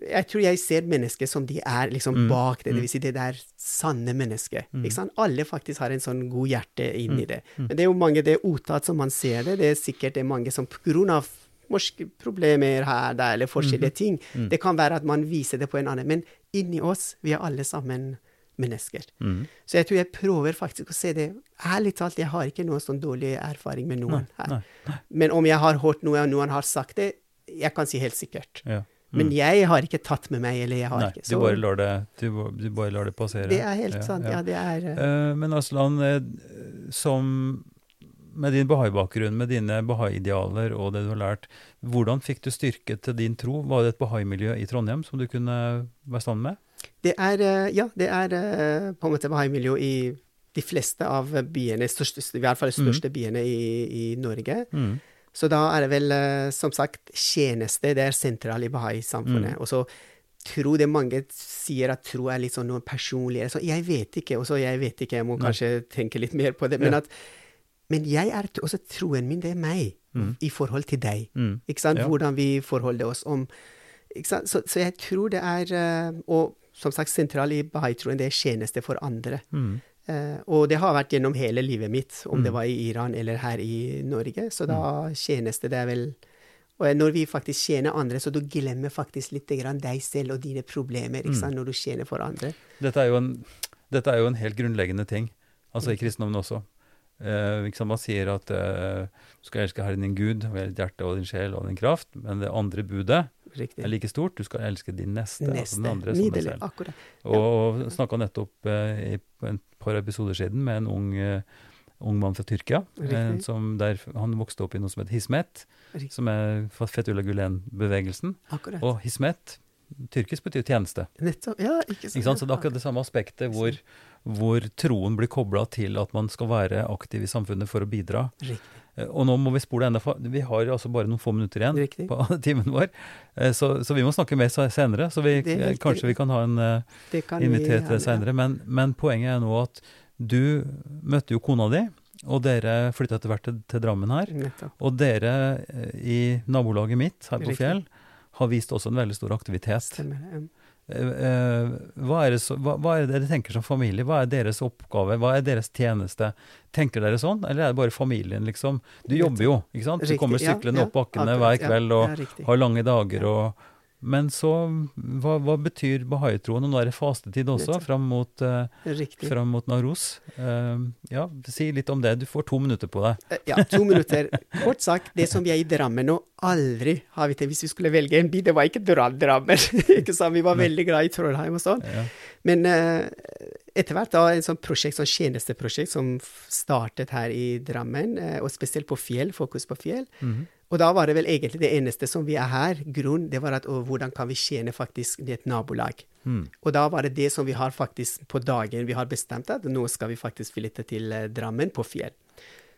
jeg tror jeg ser mennesker som de er liksom Mm. bak det, Det vil Si det der sanne mennesket. Ikke sant? Alle faktisk har en sånn god hjerte inni Mm. det. Men det er jo mange, det er utad som man ser det. Det er sikkert det er mange som av morske problemer her, der, eller forskjellige ting. Det kan være at man viser det på en annen. Men inni oss, vi er alle sammen mennesker. Mm. Så jeg tror jeg prøver faktisk å se det. Ærlig talt, jeg har ikke noen sånn dårlig erfaring med noen her. nei, Men om jeg har hørt noe, og noen har sagt det, jeg kan si helt sikkert. Ja. Men jeg har ikke tatt med meg, eller jeg har Nei, ikke. du bare lar det, du, du bare lar det passere. det er helt sant. Ja, det er Eh, Men Aslan, eh, som med din bahai-bakgrunn, med dine bahai-idealer og det du har lært, hvordan fikk du styrke til din tro? Var det et bahai-miljø i Trondheim som du kunne være sammen med? Det er Ja, det er på en måte bahai-miljø i de fleste av byene, største, i hvert fall de største byene i, i Norge. Mm. Så da er det vel, eh, som sagt, tjeneste det er sentral i bahai-samfunnet. Mm. Og så tro det mange sier at tro er litt sånn noe personlig. Så jeg vet ikke, og så jeg vet ikke, jeg må Nei. kanskje tenke litt mer på det. Men, Ja. at, men jeg er, også troen min, det er meg, Mm. i forhold til deg. Mm. Ikke sant? Ja. Hvordan vi forholder oss om ikke sant? Så, så jeg tror det er eh, Og som sagt, sentral i bahai-troen, det er tjeneste for andre. Mm. Eh, og det har vært gjennom hele livet mitt, om Mm. det var i Iran eller her i Norge. Så da tjenes det er vel Og når vi faktisk tjener andre, så du glemmer faktisk litt deg selv og dine problemer ikke Mm. når du tjener for andre. Dette, er jo en, dette er jo en helt grunnleggende ting, altså i kristendommen også. Eh, liksom? Man sier at eh, du skal elske Herren din Gud med ditt hjerte og din sjel og din kraft, men det andre budet Riktig. er like stort. Du skal elske din neste, altså Neste. den andre som Nydelig. selv. Akkurat. Og snakka nettopp eh, i et par episoder siden med en ung, eh, ung mann fra Tyrkia. Eh, som der, han vokste opp i noe som heter Hismet, Riktig. som er Fethullah Gulen-bevegelsen. Og Hismet, tyrkisk betyr tjeneste. Nettopp. Ja, ikke sant. Ikke sant? Så det er akkurat det samme aspektet hvor, hvor troen blir kobla til at man skal være aktiv i samfunnet for å bidra. Riktig. Eh, Og nå må vi spole enda for Vi har altså bare noen få minutter igjen Riktig. på timen vår, Eh, så, så vi må snakke mer senere. Så vi, helt kanskje vi kan ha en eh, invitere til det senere. Men, men poenget er nå at du møtte jo kona di, og dere flytta etter hvert til, til Drammen her. Nettopp. Og dere eh, i nabolaget mitt her på Riktig. Fjell har vist også en veldig stor aktivitet. Stemmer det. Eh, eh, Hva er, det så, hva, hva er det dere tenker som familie? Hva er deres oppgave? Hva er deres tjeneste? Tenker dere sånn, eller er det bare familien, liksom? Du jobber jo, ikke sant? Du kommer syklende opp bakkene hver kveld og har lange dager og Men så, hva, hva betyr bahai-troen? Og nå er det fastetid også, fram mot, uh, fram mot Naros. Uh, ja, si litt om det. Du får to minutter på deg. Eh, Ja, to minutter. Kort sagt, det som vi er i Drammen nå, aldri har vi til Hvis vi skulle velge en by, det var ikke Dra- Drammen. ikke sant? Vi var veldig glad i Trollheim og sånn. Ja. Men uh, etter hvert da en sånn prosjekt, sånn tjenesteprosjekt som startet her i Drammen, eh, og spesielt på fjell, fokus på fjell. Mhm. Og da var det vel egentlig det eneste som vi er her, grunn, det var at å, hvordan kan vi tjene faktisk i et nabolag. Mm. Og da var det det som vi har faktisk på dagen, vi har bestemt at nå skal vi faktisk flytte til eh, Drammen på fjell.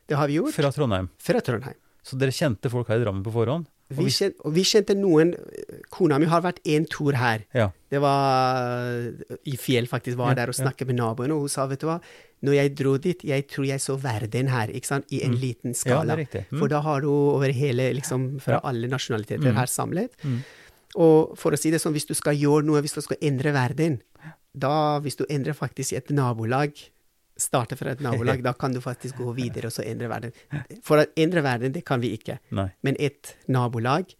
Det har vi gjort Fra Trondheim. fra Trondheim. Så dere kjente folk her i Drammen på forhånd? Og Vi, kjente, og vi kjente noen Kona mi har vært en tur her. Ja. Det var i fjell, faktisk. Var Ja, der og ja. snakket med naboene, og hun sa, vet du hva, når jeg dro dit, jeg tror jeg så verden her, ikke sant, i en Mm. liten Ja, skala. riktig. Mm. For da har du over hele, liksom, fra Ja. alle nasjonaliteter Mm. her samlet. Mm. Og for å si det sånn, hvis du skal gjøre noe, hvis du skal endre verden, da, hvis du endrer faktisk i et nabolag, starte fra et nabolag, da kan du faktisk gå videre og så endre verden. For å endre verden, det kan vi ikke. Nei. Men et nabolag,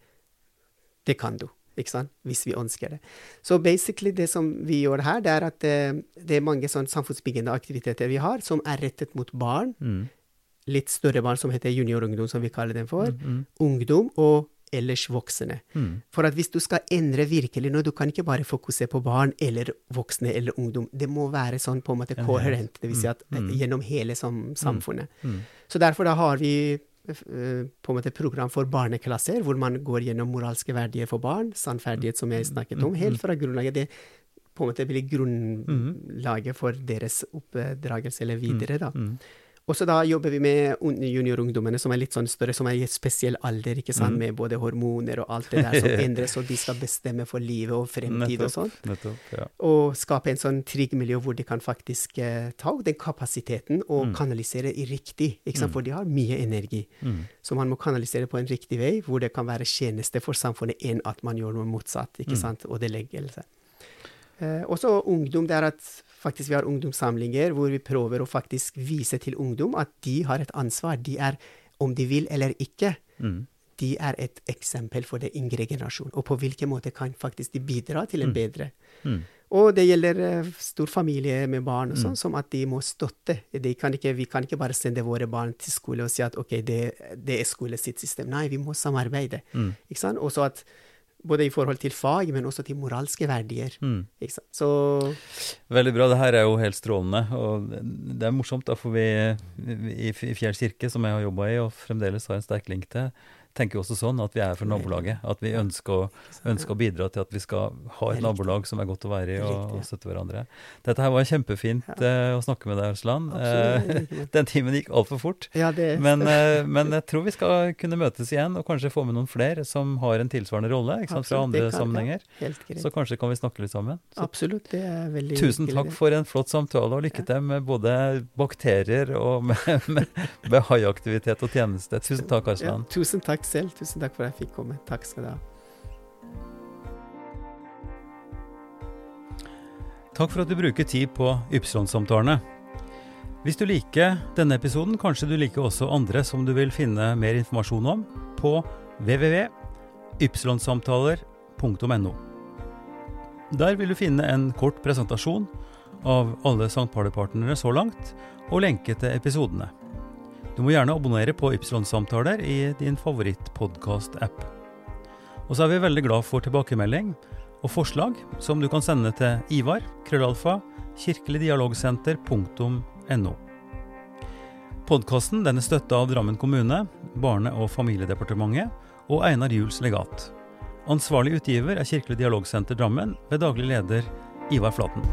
det kan du, ikke sant? Hvis vi ønsker det. Så basically det som vi gjør her, det er at det, det er mange sånn samfunnsbyggende aktiviteter vi har, som er rettet mot barn. Mm. Litt større barn som heter juniorungdom, som vi kaller dem for. Mm. Ungdom og ellers voksne. Mm. For at hvis du skal endre virkelig noe, du kan ikke bare fokusere på barn eller voksne eller ungdom. Det må være sånn på en måte En koherent, det vil si at Mm, mm. eh, gjennom hele som, samfunnet. Mm. Så derfor da har vi eh, på en måte program for barneklasser, hvor man går gjennom moralske verdier for barn, sannferdighet som jeg snakket om, helt fra grunnlaget. Det på en måte blir grunnlaget for deres oppdragelse eller videre, da. Og så da jobber vi med juniorungdommene som er litt sånn større, som er i et spesiell alder, ikke sant, Mm. med både hormoner og alt det der som endres, og de skal bestemme for livet og fremtid og sånn. Nettopp. Ja. Og skape en sånn trygg miljø hvor de kan faktisk eh, ta den kapasiteten og Mm. kanalisere i riktig, ikke sant, Mm. for de har mye energi. Mm. Så man må kanalisere på en riktig vei, hvor det kan være tjeneste for samfunnet enn at man gjør noe motsatt, ikke Mm. sant, og seg. Eh, også ungdom, det er at faktisk vi har ungdomssamlinger hvor vi prøver å faktisk vise til ungdom at de har et ansvar. De er, om de vil eller ikke, Mm. de er et eksempel for den yngre generasjonen. Og på hvilken måte kan faktisk de bidra til en Mm. bedre. Mm. Og det gjelder eh, stor familie med barn og sånn, Mm. som at de må støtte. De kan ikke, vi kan ikke bare sende våre barn til skole og si at ok, det, det er skole sitt system. Nei, vi må samarbeide. Mm. Ikke sant? Også at både i forhold til fag, men også til moralske verdier. Mm. Så Veldig bra. Det her er jo helt strålende. Og det er morsomt, da, for vi vi- i Fjell kirke, som jeg har jobba i og fremdeles har en sterk link til, tenker jo også sånn at vi er for nabolaget. At vi ønsker å, ønsker å bidra til at vi skal ha et nabolag som er godt å være i, og, og støtte hverandre. Dette her var kjempefint eh, å snakke med deg, Arslan. Eh, den timen gikk altfor fort. Ja, det Men, eh, men jeg tror vi skal kunne møtes igjen, og kanskje få med noen flere som har en tilsvarende rolle sant, fra andre kan- sammenhenger. Ja. Så kanskje kan vi snakke litt sammen. Så Absolutt, det er veldig Tusen takk det. for en flott samtale, og lykke til med både bakterier og med, med, med haiaktivitet og tjeneste. Tusen takk, Arslan. tusen takk selv. Tusen takk for at jeg fikk komme. Takk skal du ha. Takk for at du bruker tid på Ypsilon-samtalene. Hvis du liker denne episoden, kanskje du liker også andre som du vil finne mer informasjon om på www.ypsilonsamtaler.no. Der vil du finne en kort presentasjon av alle St. Pauli-partnere så langt, og lenke til episodene. Du må gjerne abonnere på Ypsilon-samtaler i din favorittpodkast-app. Og så er vi veldig glad for tilbakemelding og forslag som du kan sende til Ivar, krøllalfa, kirkeligdialogsenter.no. Podkasten er støtta av Drammen kommune, Barne- og familiedepartementet og Einar Juels legat. Ansvarlig utgiver er Kirkelig dialogsenter Drammen ved daglig leder Ivar Flaten.